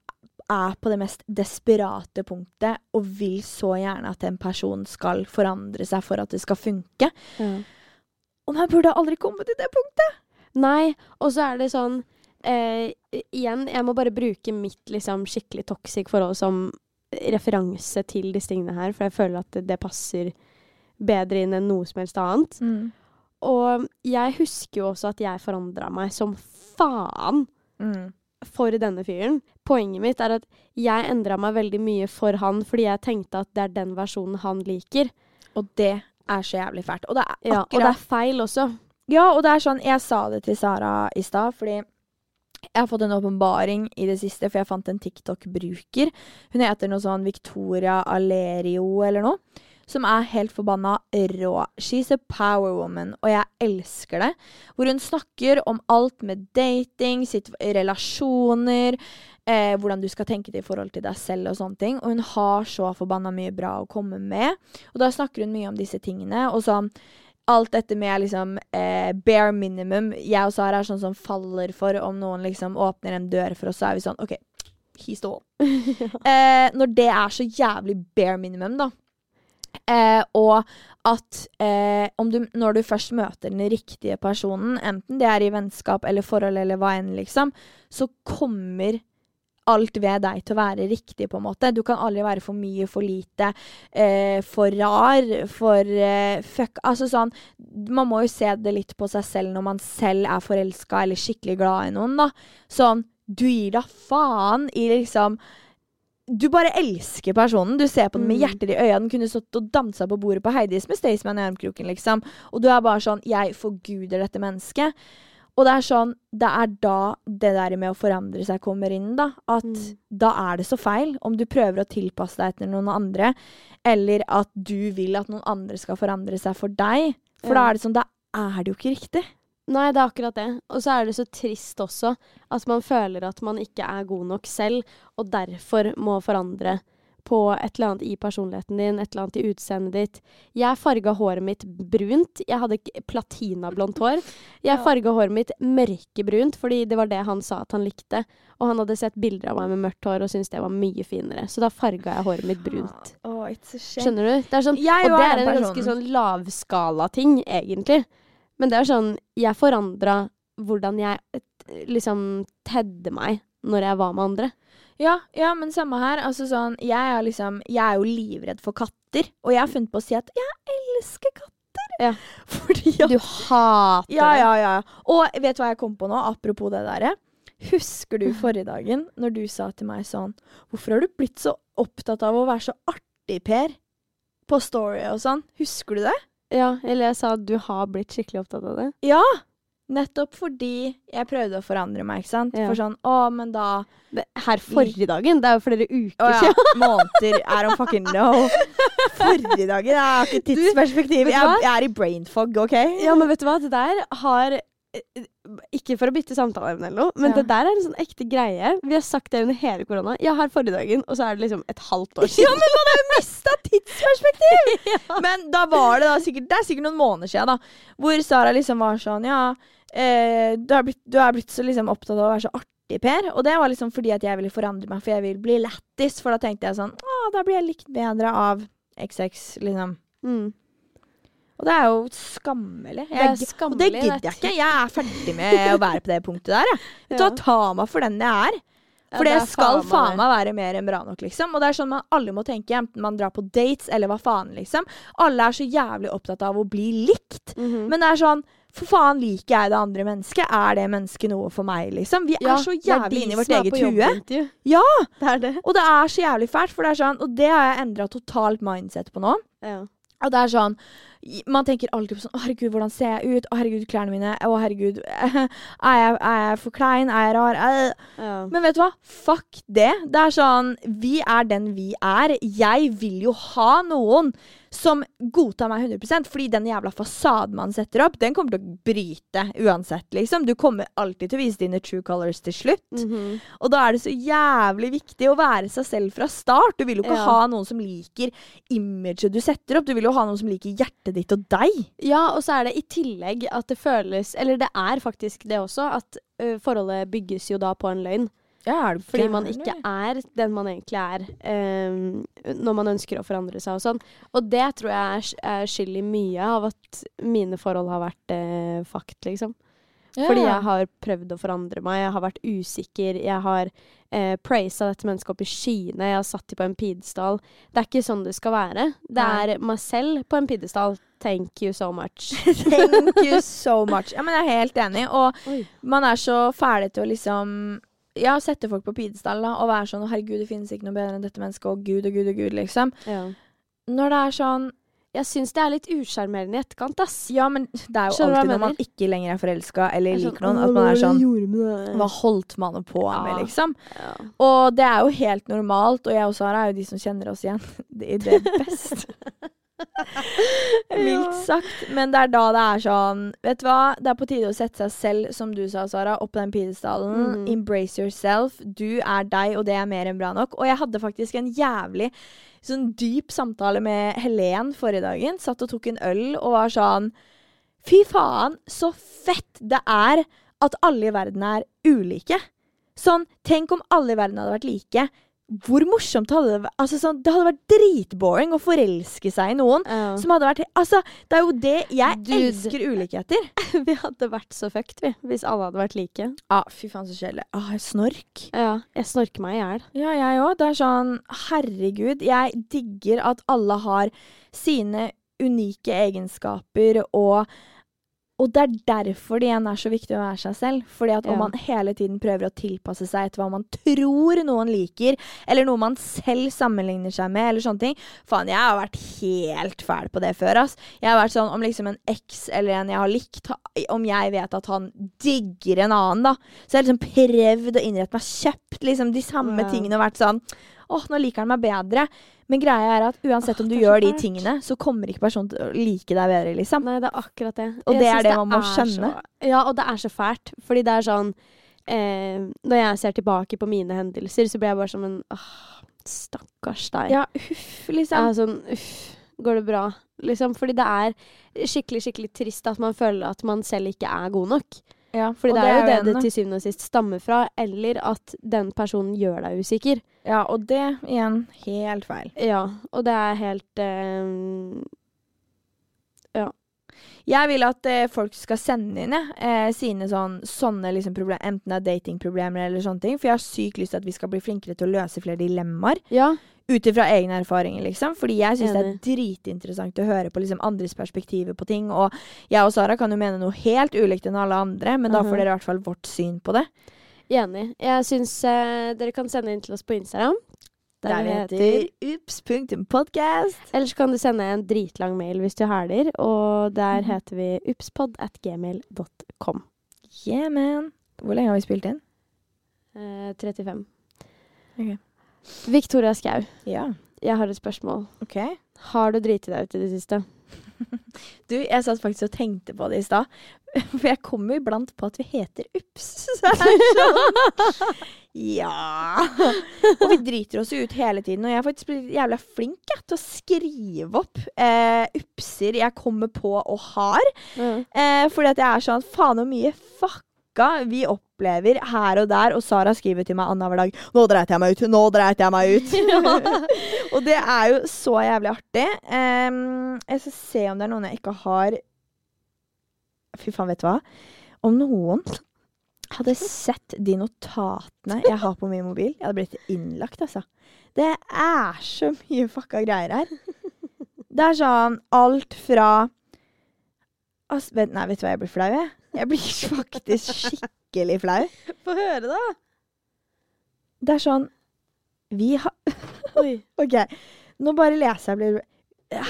er på det mest desperate punktet og vil så gjerne at en person skal forandre seg for at det skal funke. Ja. Og man burde aldri komme til det punktet! Nei, og så er det sånn eh, Igjen, jeg må bare bruke mitt liksom skikkelig toxic forhold som referanse til disse tingene her, for jeg føler at det, det passer bedre inn enn noe som helst annet. Og jeg husker jo også at jeg forandra meg som faen Mm. for denne fyren. Poenget mitt er at jeg endra meg veldig mye for han fordi jeg tenkte at det er den versjonen han liker. Og det er så jævlig fælt. Og det er Ja, og det er feil også. Ja, og det er sånn Jeg sa det til Sara i stad, fordi jeg har fått en åpenbaring i det siste, for jeg fant en TikTok-bruker. Hun heter noe sånn Victoria Alerio eller noe. Som er helt forbanna rå. She's a power woman, og jeg elsker det. Hvor hun snakker om alt med dating, sitt, relasjoner, eh, hvordan du skal tenke det i forhold til deg selv og sånne ting. Og hun har så forbanna mye bra å komme med. Og da snakker hun mye om disse tingene. Og sånn alt dette med liksom eh, bare minimum Jeg og Sara er sånn som faller for om noen liksom åpner en dør for oss, så er vi sånn OK, he stole. <laughs> eh, når det er så jævlig bare minimum, da. Eh, og at eh, om du, når du først møter den riktige personen, enten det er i vennskap eller forhold eller hva enn, liksom, så kommer alt ved deg til å være riktig, på en måte. Du kan aldri være for mye, for lite, eh, for rar, for eh, fuck Altså sånn Man må jo se det litt på seg selv når man selv er forelska eller skikkelig glad i noen, da. Sånn Du gir da faen i liksom du bare elsker personen. Du ser på den med hjertet hjerter i øya. Den kunne stått og dansa på bordet på Heidis med Staysman i armkroken, liksom. Og du er bare sånn Jeg forguder dette mennesket. Og det er sånn Det er da det der med å forandre seg kommer inn, da. At Mm. da er det så feil om du prøver å tilpasse deg etter noen andre, eller at du vil at noen andre skal forandre seg for deg. For da er det sånn Da er det jo ikke riktig. Nei, det er akkurat det. Og så er det så trist også at man føler at man ikke er god nok selv, og derfor må forandre på et eller annet i personligheten din, et eller annet i utseendet ditt. Jeg farga håret mitt brunt. Jeg hadde platinablondt <laughs> hår. Jeg farga håret mitt mørkebrunt fordi det var det han sa at han likte. Og han hadde sett bilder av meg med mørkt hår og syntes det var mye finere. Så da farga jeg håret mitt brunt. <gasps> Oh. Skjønner du? Det er sånn, Jeg og det er en ganske sånn lavskala-ting, egentlig. Men det er sånn Jeg forandra hvordan jeg eh, liksom tedde meg når jeg var med andre. Ja, ja, men samme her. Altså sånn, jeg er liksom Jeg er jo livredd for katter. Og jeg har funnet på å si at jeg elsker katter. Ja. <laughs> Fordi at Du hater Ja, det. ja, ja. Og vet du hva jeg kom på nå, apropos det derre? Husker du <laughs> forrige dagen når du sa til meg sånn Hvorfor har du blitt så opptatt av å være så artig, Per? På Story og sånn. Husker du det? Ja, eller jeg sa at du har blitt skikkelig opptatt av det. Ja! Nettopp fordi jeg prøvde å forandre meg, ikke sant. Ja. For sånn Å, men da det her forrige dagen, det er jo flere uker Å ja, siden. <laughs> måneder. I don't fucking know. Forrige dagen jeg har ikke tidsperspektiv. du Jeg, jeg er i brain fog, OK? Ja, men vet du hva? Det der har Ikke for å bytte samtaleevne eller noe, men Ja. det der er en sånn ekte greie. Vi har sagt det under hele korona. Ja, her forrige dagen, og så er det liksom et halvt år <laughs> siden. Ja, men man har jo mista tidsperspektiv! <laughs> Men da var det da sikkert Det er sikkert noen måneder siden, da. Hvor Sara liksom var sånn Ja, eh, du, er blitt, du er blitt så liksom opptatt av å være så artig, Per. Og det var liksom fordi at jeg ville forandre meg, for jeg vil bli lættis. For da tenkte jeg sånn Å, da blir jeg likt bedre av XX, liksom. Mm. Og det er jo skammelig. Det er Jeg, og det gidder jeg ikke. Jeg er ferdig med å være på det punktet der. Jeg. <laughs> Vet du hva. Ta meg for den jeg er. For Ja, det, er skal faen meg være mer enn bra nok, liksom. Og det er sånn man alle må tenke, enten man drar på dates eller hva faen, liksom. Alle er så jævlig opptatt av å bli likt. Mhm. Men det er sånn For faen, liker jeg det andre mennesket? Er det mennesket noe for meg, liksom? Vi Ja, er så jævlig inni vårt eget hue. Ja! Det er det. Og det er så jævlig fælt, for det er sånn Og det har jeg endra totalt mindset på nå. Ja. Og det er sånn Man tenker alltid på sånn Å, herregud, hvordan ser jeg ut? Å, herregud, klærne mine. Å, herregud, <laughs> er jeg, er jeg for klein? Er jeg rar? Ja. Men vet du hva? Fuck det. Det er sånn Vi er den vi er. Jeg vil jo ha noen som godtar meg 100% fordi den jævla fasaden man setter opp, den kommer til å bryte uansett, liksom. Du kommer alltid til å vise dine true colors til slutt. Mhm. Og da er det så jævlig viktig å være seg selv fra start. Du vil jo ikke Ja. ha noen som liker imaget du setter opp. Du vil jo ha noen som liker hjertet ditt og deg. Ja, og så er det i tillegg at det føles Eller det er faktisk det også, at ø, forholdet bygges jo da på en løgn. Ja, du Fordi man ikke er den man egentlig er um, når man ønsker å forandre seg og sånn. Og det tror jeg er, er skyld i mye av at mine forhold har vært uh, fakt, liksom. Fordi jeg har prøvd å forandre meg, jeg har vært usikker, jeg har eh, praisa dette mennesket opp i skyene, jeg har satt dem på en pidestall. Det er ikke sånn det skal være. Det Nei. er meg selv på en pidestall. Thank you so much. <laughs> Thank you so much. Ja, men jeg er helt enig. Og Oi. man er så ferdig til å liksom ja, sette folk på pidestall da, og være sånn 'Herregud, det finnes ikke noe bedre enn dette mennesket', og Gud og Gud og Gud, liksom. Ja. Når det er sånn Jeg syns det er litt usjarmerende i etterkant, ass. Ja, men det er jo alltid når man ikke lenger er forelska eller er liker noen, at man er sånn Hva holdt man på med, liksom? Ja. Og det er jo helt normalt, og jeg og Sara er jo de som kjenner oss igjen <laughs> i det best. <laughs> <laughs> Mildt sagt. Men det er da det er sånn Vet du hva, det er på tide å sette seg selv, som du sa, Sara, opp på den pidestallen. Mm. Embrace yourself. Du er deg, og det er mer enn bra nok. Og jeg hadde faktisk en jævlig sånn dyp samtale med Helen forrige dagen. Satt og tok en øl og var sånn Fy faen, så fett det er at alle i verden er ulike. Sånn, tenk om alle i verden hadde vært like. Hvor morsomt hadde det vært? Altså, sånn, det hadde vært dritboring å forelske seg i noen Ja. som hadde vært Altså, det er jo det Jeg Dude. elsker ulikheter. <laughs> vi hadde vært så fucked, vi, hvis alle hadde vært like. Ja, fy faen, så kjedelig. Ah, snork. Ja, jeg snorker meg i hjel. Ja, jeg òg. Det er sånn Herregud, jeg digger at alle har sine unike egenskaper, og og det er derfor det igjen er så viktig å være seg selv. Fordi at om man hele tiden prøver å tilpasse seg etter hva man tror noen liker, eller noe man selv sammenligner seg med, eller sånne ting Faen, jeg har vært helt fæl på det før, ass. Jeg har vært sånn om liksom en eks eller en jeg har likt, om jeg vet at han digger en annen, da. Så jeg har liksom prøvd å innrette meg, kjøpt liksom de samme Ja. tingene og vært sånn Åh, nå liker han meg bedre. Men greia er at uansett Åh, om du gjør de tingene, så kommer ikke personen til å like deg bedre, liksom. Nei, det er akkurat det. Og Jeg det er det man må skjønne. Så, ja, og det er så fælt. Fordi det er sånn eh, Når jeg ser tilbake på mine hendelser, så blir jeg bare som en åh, Stakkars deg. Ja, Jeg liksom. er sånn Uff, går det bra? Liksom. Fordi det er skikkelig, skikkelig trist at man føler at man selv ikke er god nok. Ja, Fordi det, det er jo det det til syvende og sist stammer fra. Eller at den personen gjør deg usikker. Ja, og det igjen helt feil. Ja, og det er helt eh, Jeg vil at eh, folk skal sende inn eh, sine sånn, sånne liksom problem, enten det er datingproblemer eller sånne ting. For jeg har sykt lyst til at vi skal bli flinkere til å løse flere dilemmaer. Ja. Ut ifra egne erfaringer, liksom. Fordi jeg syns det er dritinteressant å høre på liksom, andres perspektiver på ting. Og jeg og Sara kan jo mene noe helt ulikt enn alle andre, men da Mhm. får dere i hvert fall vårt syn på det. Enig. Jeg syns eh, dere kan sende inn til oss på Instagram. Der vi heter ups.podcast. Eller så kan du sende en dritlang mail hvis du hæler, og der Mhm. heter vi upspod at gmail.com. Yeah, man. Hvor lenge har vi spilt inn? Eh, 35. Ok. Victoria Skau, Ja, jeg har et spørsmål. OK. Har du driti deg ut i det siste? <laughs> Du, jeg satt faktisk og tenkte på det i stad. <laughs> For jeg kommer jo iblant på at vi heter Ups. <laughs> Så sånn Ja. Og vi driter oss jo ut hele tiden. Og jeg er faktisk blitt jævla flink jeg, til å skrive opp eh, upser jeg kommer på og har. Mm. Eh, fordi at jeg er sånn Faen så mye fucka vi opplever her og der. Og Sara skriver til meg annenhver dag 'Nå dreit jeg meg ut. Nå dreit jeg meg ut'. <laughs> <laughs> og det er jo så jævlig artig. Um, jeg skal se om det er noen jeg ikke har Fy faen, vet du hva? Om noen hadde sett de notatene jeg har på min mobil, jeg hadde blitt innlagt, altså. Det er så mye fucka greier her. Det er sånn alt fra vent, Nei, vet du hva, jeg blir flau, jeg. Jeg blir faktisk skikkelig flau. Få høre, da. Det er sånn Vi har. <laughs> OK, nå bare leser jeg. Blir,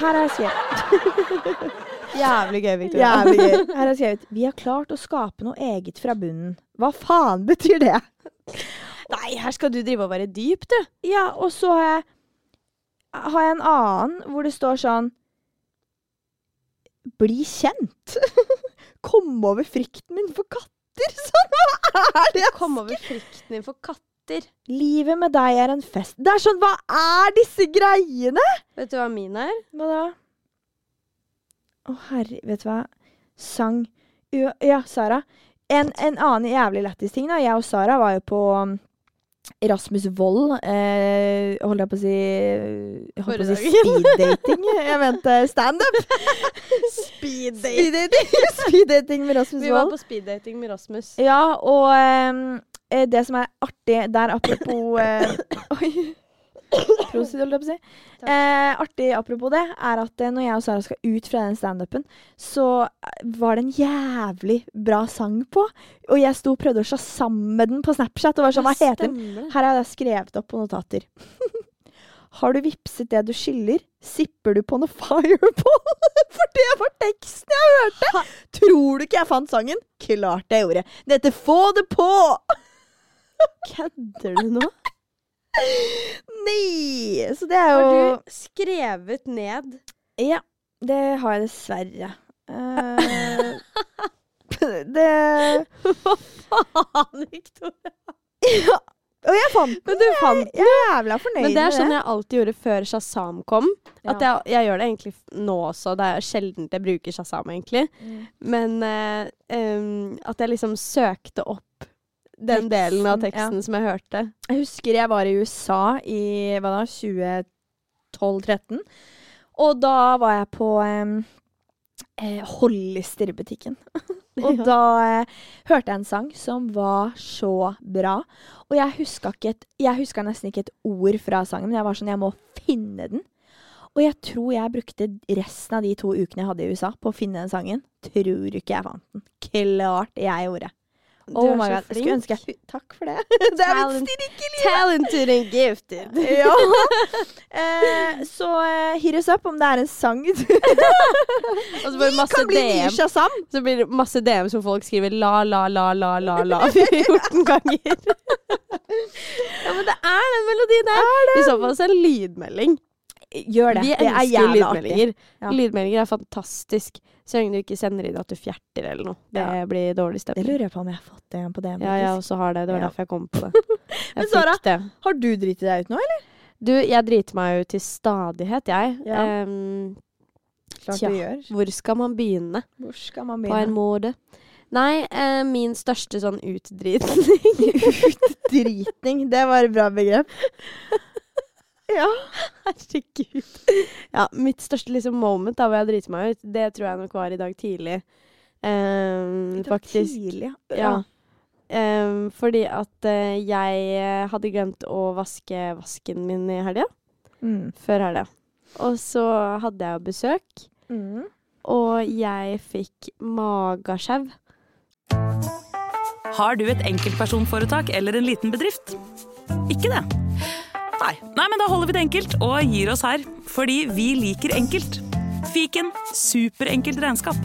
her er jeg skrevet Jævlig gøy, Victoria. Jævlig gøy. Her har jeg skrevet Vi har klart å skape noe eget fra bunnen. Hva faen betyr det? Nei, her skal du drive og være dyp, du. Ja, og så har jeg har jeg en annen hvor det står sånn Bli kjent. <laughs> Kom over frykten min for katter. <laughs> Sånn, hva er det? Kom over frykten din for katter. Livet med deg er en fest. Det er sånn, hva er disse greiene? Vet du hva min er? Hva da? Å herre, vet du hva? Sang Ja, ja, Sara. En, en annen jævlig lættis ting, da. Jeg og Sara var jo på um, Rasmus Wold eh, Holdt jeg på å si Jeg holdt på å si speeddating. Jeg mente standup. <laughs> Speeddating. Speeddating <laughs> Speeddating med Rasmus Vi var Wold. på speeddating med Rasmus. Ja, og ehm, eh, det som er artig der, apropos eh, <coughs> Oi. Prosit, holdt jeg på å si. <coughs> Eh, artig apropos det, er at eh, når jeg og Sara skal ut fra den standupen, så eh, var det en jævlig bra sang på. Og jeg sto og prøvde å shazamme den på Snapchat. Og var sånn, hva heter den? Her har jeg skrevet opp på notater. <laughs> Har du vipset det du skylder? Sipper du på noe fireball? <laughs> For det var teksten jeg hørte! Tror du ikke jeg fant sangen? Klart jeg gjorde. Det heter Få det på! <laughs> Kødder du nå? Nei! Så det er Har du skrevet ned Ja, det har jeg dessverre. Uh, <laughs> det Faen, Victoria. Ja. Og jeg fant den! Men du fant Jeg er jævla fornøyd med det. Men det er sånn jeg alltid gjorde før Shazam kom. At jeg, jeg gjør det egentlig nå også. Det er sjelden jeg bruker Shazam, egentlig. Mm. Men uh, um, at jeg liksom søkte opp den delen av Teksten, ja. som jeg hørte. Jeg husker jeg var i USA i hva da, 2012-2013. Og da var jeg på eh, Hollister-butikken. <laughs> og da eh, hørte jeg en sang som var så bra. Og jeg huska, et, jeg huska nesten ikke et ord fra sangen, men jeg var sånn, jeg må finne den. Og jeg tror jeg brukte resten av de to ukene jeg hadde i USA på å finne den sangen. Tror ikke jeg fant den. Klart jeg gjorde. Oh my god, flink. Jeg skulle ønske jeg Takk for det. <laughs> det er mitt i. Talented and gifted. <laughs> Ja. <laughs> Eh, så eh, hit us up om det er en sang Vi kan bli nye. Shazam. Så blir det masse DM som folk skriver la, la, la, la, la, la 14 ganger. ja, men det er den melodien der. I så fall så er det lydmelding. Gjør det. Vi det er elsker lydmeldinger. artig. Ja. Lydmeldinger er fantastisk. Så lenge du ikke sender inn at du fjerter eller noe. Det Ja. blir dårlig Det lurer jeg på om jeg har fått det på DM. Ja, jeg også har det. Det var derfor jeg kom på det. <laughs> Men Sara, det. Har du driti deg ut nå, eller? Du, jeg driter meg ut til stadighet, jeg. Ja. Um, Klart Tja. du gjør. hvor skal man begynne Hvor skal man på en begynne? måte? Nei, eh, min største sånn utdritning <laughs> Utdritning. Det var et bra begrep. <laughs> Ja. <laughs> Herregud. Ja, mitt største liksom moment da hvor jeg driter meg ut, det tror jeg nok var i dag tidlig. Ehm, faktisk. Tidlig, Ja. Ehm, fordi at uh, jeg eh, hadde glemt å vaske vasken min i helga. Mm. Før helga. Og så hadde jeg jo besøk, Mm. og jeg fikk magasjau. Har du et enkeltpersonforetak eller en liten bedrift? Ikke det? Nei. Nei, men da holder vi det enkelt og gir oss her. Fordi vi liker enkelt. Fiken superenkelt regnskap.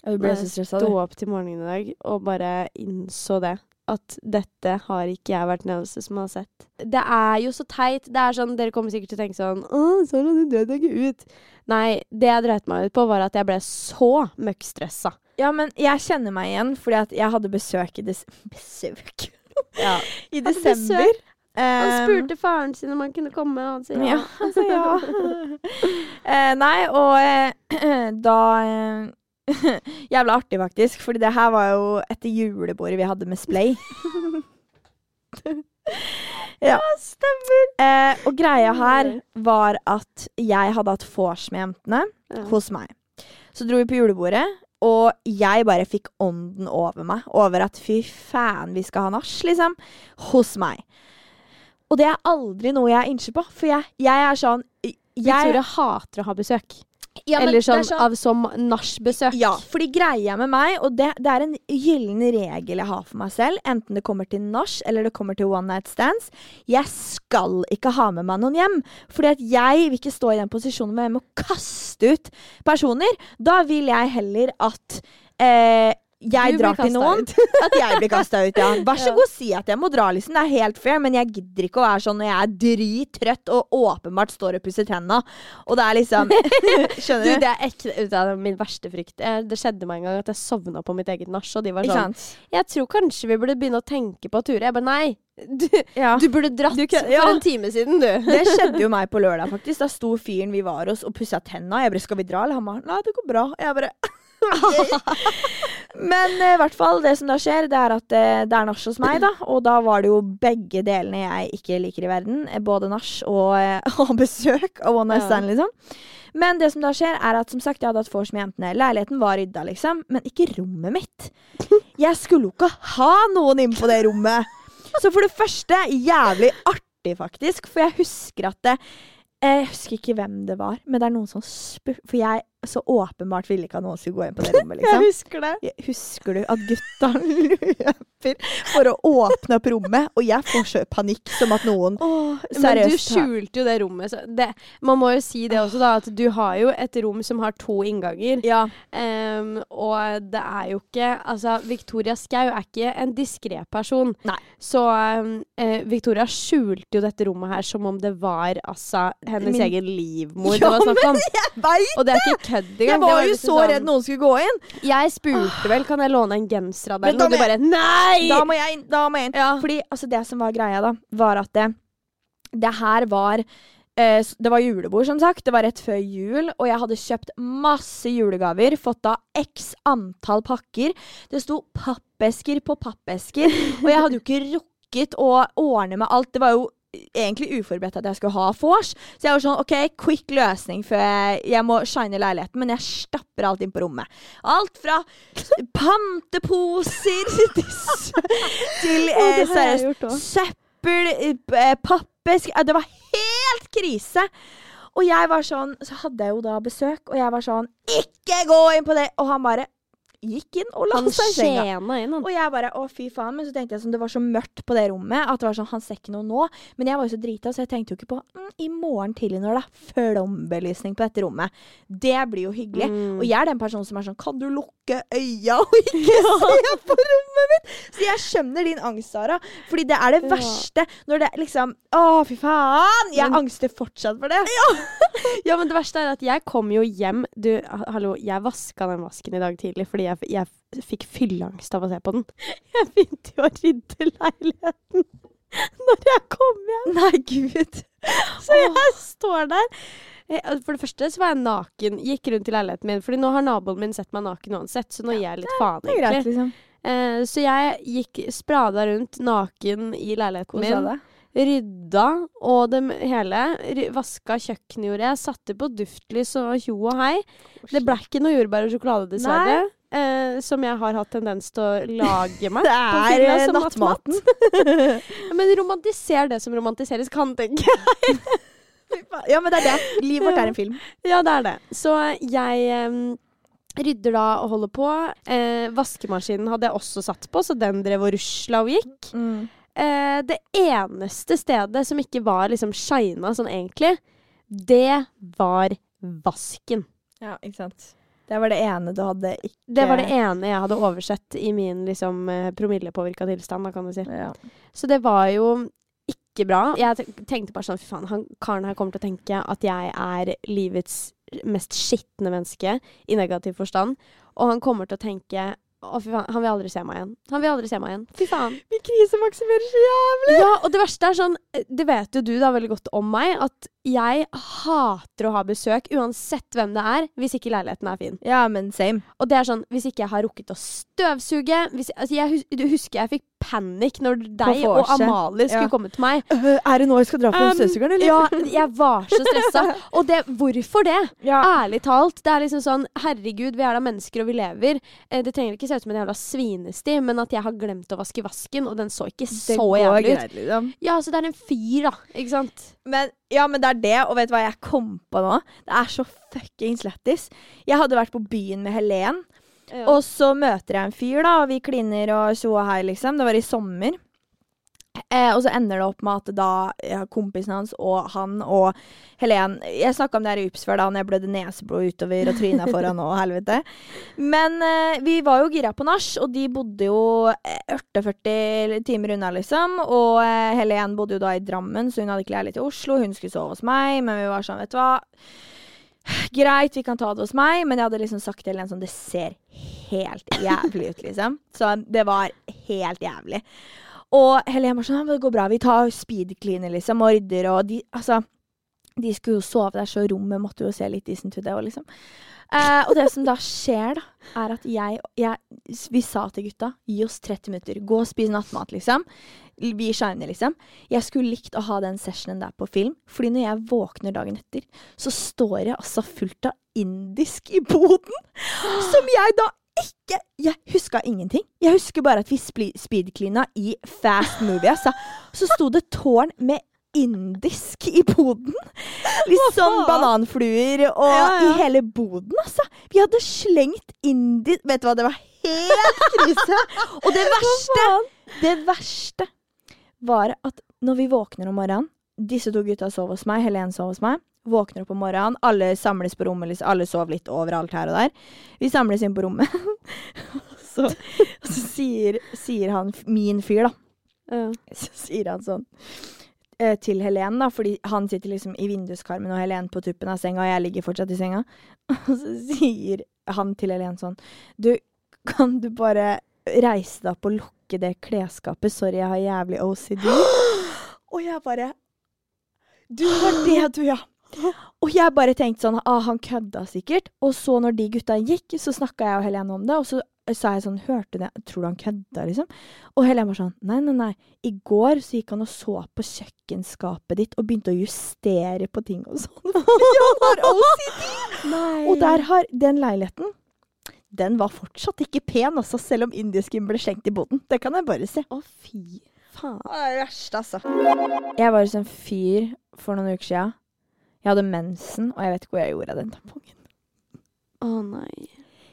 Jeg ble så stressa, sto opp til morgenen i dag og bare innså det. At dette har ikke jeg vært den eneste som har sett. Det er jo så teit. Det er sånn, Dere kommer sikkert til å tenke sånn Å, Sara, du dreit deg ikke ut. Nei, det jeg dreit meg ut på, var at jeg ble så møkkstressa. Ja, men jeg kjenner meg igjen, fordi at jeg hadde besøk i des <laughs> Besøk? Ja. I desember. Han Um, spurte faren sin om han kunne komme, og han sa ja. Ja, altså ja. <laughs> eh, nei, og eh, <clears throat> da eh, <laughs> Jævla artig, faktisk. Fordi det her var jo etter julebordet vi hadde med Splay. <laughs> ja. Stemmer. Eh, og greia her var at jeg hadde hatt vors med jentene Ja. hos meg. Så dro vi på julebordet, og jeg bare fikk ånden over meg. Over at fy faen, vi skal ha nach, liksom. Hos meg. Og det er aldri noe jeg innser på. For jeg, jeg er sånn jeg, Victoria hater å ha besøk. Ja, Eller er sånn, av som nachbesøk. Ja, fordi greia med meg, og det, det er en gyllen regel jeg har for meg selv, enten det kommer til nach eller det kommer til one night stands, jeg skal ikke ha med meg noen hjem. Fordi at jeg vil ikke stå i den posisjonen hvor jeg må kaste ut personer. Da vil jeg heller at eh, jeg drar til noen. <laughs> At jeg blir kasta ut, ja. Vær så Ja. god, si at jeg må dra, liksom. Det er helt fair, men jeg gidder ikke å være sånn når jeg er drittrøtt og åpenbart står og pusser tenna, og det er liksom <laughs> Skjønner du? det er ekte ut av min verste frykt. Det skjedde meg en gang at jeg sovna på mitt eget nach, og de var sånn? Jeg tror kanskje vi burde begynne å tenke på turer. Jeg bare nei. Du, Ja. du burde dratt Du kan- for en time siden, du. <laughs> Det skjedde jo meg på lørdag, faktisk. Da sto fyren vi var hos og pussa tenna. Jeg bare 'Skal vi dra?' Eller han bare 'Nei, det går bra'. Jeg bare. Men eh, i hvert fall, det som da skjer, det er at det, det er nach hos meg, da. Og da var det jo begge delene jeg ikke liker i verden. eh, Både nach og, eh, <laughs> og besøk og one night stand, liksom. Men det som da skjer, er at som sagt, jeg hadde hatt vors med jentene. Leiligheten var rydda, liksom, men ikke rommet mitt. Jeg skulle jo ikke ha noen inn på det rommet. Så for det første, jævlig artig, faktisk. For jeg husker at det Jeg husker ikke hvem det var, men det er noen som spurte For jeg så åpenbart ville ikke at noen skulle gå inn på det rommet, liksom. <laughs> husker det. Jeg- Husker du at gutta <laughs> løper for å åpne opp rommet, og jeg får så panikk som at noen men du skjulte jo det rommet. Så det, man må jo si det også, da, at du har jo et rom som har to innganger. Ja. Um, og det er jo ikke Altså, Victoria Skau er ikke en diskré person. Nei. Så eh, Victoria skjulte jo dette rommet her som om det var altså hennes Min- egen livmor Ja, det var snakk om. Veit! Og det er ikke kødd engang. Jeg var, var jo så sånn- redd noen skulle gå inn. Jeg spurte vel kan jeg låne en genser av deg, og du bare nei! Da må jeg inn! Da må jeg inn. Ja. Fordi altså, det som var greia, da, var at det, det her var eh, Det var julebord, som sagt. Det var rett før jul, og jeg hadde kjøpt masse julegaver. Fått da x antall pakker. Det sto pappesker på pappesker, og jeg hadde jo ikke rukket å ordne med alt. Det var jo egentlig uforberedt at jeg skulle ha vors. Så jeg var sånn OK, quick løsning før jeg, jeg må shine leiligheten, men jeg stapper alt inn på rommet. Alt fra panteposer <laughs> til, til eh, seriøst søppel, eh, pappesk eh, Det var helt krise. Og jeg var sånn Så hadde jeg jo da besøk, og jeg var sånn Ikke gå inn på det! Og han bare gikk inn og la Han seg i senga. inn, han. Og jeg bare å fy faen, men så tenkte jeg sånn, det var så mørkt på det rommet at det var sånn, han ser ikke noe nå. Men jeg var jo så drita, så jeg tenkte jo ikke på mm, i morgen tidlig når det er flombelysning på dette rommet. Det blir jo hyggelig. Mm. Og jeg er den personen som er sånn Kan du lukke øya og <laughs> ikke se på rommet mitt? Så jeg skjønner din angst, Sara. Fordi det er det Ja. verste når det liksom Å, fy faen! Jeg Men- angster fortsatt for det. <laughs> Ja, men det verste er at jeg kom jo hjem Du, hallo, jeg vaska den vasken i dag tidlig fordi jeg, jeg jeg fikk fylleangst av å se på den. <laughs> Jeg begynte jo å rydde leiligheten <laughs> når jeg kom hjem. Nei, gud. Så jeg står der. Eh, For det første så var jeg naken, gikk rundt i leiligheten min. Fordi nå har naboen min sett meg naken uansett, så nå gir jeg litt faen, Det er greit, egentlig. liksom. Eh, så jeg gikk sprada rundt naken i leiligheten min. Rydda og det hele. Vaska kjøkkenet gjorde jeg. Satte på duftlys og tjo og hei. Det ble ikke noe jordbær og sjokolade, dessverre. Eh, som jeg har hatt tendens til å <laughs> lage meg. Det er fylla eh, nattmaten. <laughs> Men romantiser det som romantiseres kan, tenker jeg. <laughs> Ja, men det er det. Livet vårt er en film. Ja, det er det. Så jeg eh, rydder da og holder på. Eh, vaskemaskinen hadde jeg også satt på, så den drev og rusla og gikk. Eh, det eneste stedet som ikke var liksom shina sånn egentlig, det var vasken. Ja, ikke sant. Det var det ene du hadde ikke Det var det ene jeg hadde oversett i min liksom eh, promillepåvirka tilstand, da, kan du si. Ja. Så det var jo ikke bra. Jeg tenkte bare sånn, fy faen, han karen her kommer til å tenke at jeg er livets mest skitne menneske, i negativ forstand. Og han kommer til å tenke å, fy faen, han vil aldri se meg igjen. Han vil aldri se meg igjen. Fy faen. Vi krisemaksimerer så jævlig! Ja, og det verste er sånn, det vet jo du da veldig godt om meg, at jeg hater å ha besøk, uansett hvem det er, hvis ikke leiligheten er fin. Ja, men same. Og det er sånn, hvis ikke jeg har rukket å støvsuge hvis, altså jeg du husker jeg fikk panikk når deg og. Amalie skulle Ja. komme til meg. Uh, er det nå jeg skal dra Um, ja, jeg var så stressa. <laughs> Og det, hvorfor det? Ja. Ærlig talt. Det er liksom sånn Herregud, vi er da mennesker, og vi lever. Eh, det trenger ikke se ut som en jævla svinesti, men at jeg har glemt å vaske vasken, og den så ikke så jævlig ut. liksom. Ja, så det er en fyr, da. Ikke sant? Men, ja, men det er det, og vet du hva jeg kom på nå? Det er så fuckings lættis. Jeg hadde vært på byen med Helen, og så møter jeg en fyr, da, og vi kliner og tjo og hei, liksom. Det var i sommer. Eh, og så ender det opp med at da ja, kompisen hans og han og Helen Jeg snakka om det her i UPS før, da når jeg blødde neseblod utover og tryna foran og helvete. Men eh, vi var jo gira på nach, og de bodde jo eh, 48 timer unna, liksom. Og eh, Helen bodde jo da i Drammen, så hun hadde ikke leilighet i Oslo. Hun skulle sove hos meg, men vi var sånn, vet du hva. Greit, vi kan ta det hos meg, men jeg hadde liksom sagt til Helen sånn Det ser helt jævlig ut, liksom. Så det var helt jævlig. Og Helen var sånn Det går bra, vi tar speed-cleaner, liksom, og rydder, og de Altså, de skulle jo sove der, så rommet måtte jo se litt decent ut, det liksom. Eh, og det som da skjer, da, er at jeg, jeg Vi sa til gutta gi oss 30 minutter. Gå og spis nattmat, liksom. Vi shiner, liksom. Jeg skulle likt å ha den sessionen der på film, fordi når jeg våkner dagen etter, så står jeg altså fullt av indisk i boden, som jeg da ikke Jeg huska ingenting. Jeg husker bare at vi speedcleana i Fast Movie. Altså. Så sto det tårn med indisk i boden. <laughs> Litt sånn bananfluer og Ja, ja. i hele boden, altså. Vi hadde slengt indisk Vet du hva, det var helt krise. <laughs> Og det verste, det verste var at når vi våkner om morgenen Disse to gutta sov hos meg, Helen sov hos meg. Våkner opp om morgenen, alle samles på rommet. liksom, Alle sov litt overalt her og der. Vi samles inn på rommet. <laughs> så, så sier, sier han, min fyr, da Ja. så sier han sånn eh, til Helen, da, fordi han sitter liksom i vinduskarmen og Helen på tuppen av senga, og jeg ligger fortsatt i senga. <laughs> Og så sier han til Helen sånn Du, kan du bare reise deg opp og lukke det klesskapet? Sorry, jeg har jævlig OCD. <gasps> Og jeg bare Du var det, du, ja. Og jeg bare tenkte sånn ah, Han kødda sikkert. Og så når de gutta gikk, så snakka jeg og Helene om det. Og så sa jeg sånn Hørte du det? Tror du han kødda, liksom? Og Helene var sånn Nei, nei, nei. I går så gikk han og så på kjøkkenskapet ditt og begynte å justere på ting og sånn. Han har OCD! Nei. Og der har den leiligheten Den var fortsatt ikke pen, altså, selv om indisken ble slengt i boden. Det kan jeg bare si. Å, fy faen. Det er det verste, altså. Jeg var hos en fyr for noen uker siden. Jeg hadde mensen, og jeg vet ikke hvor jeg gjorde av den tampongen. Å nei.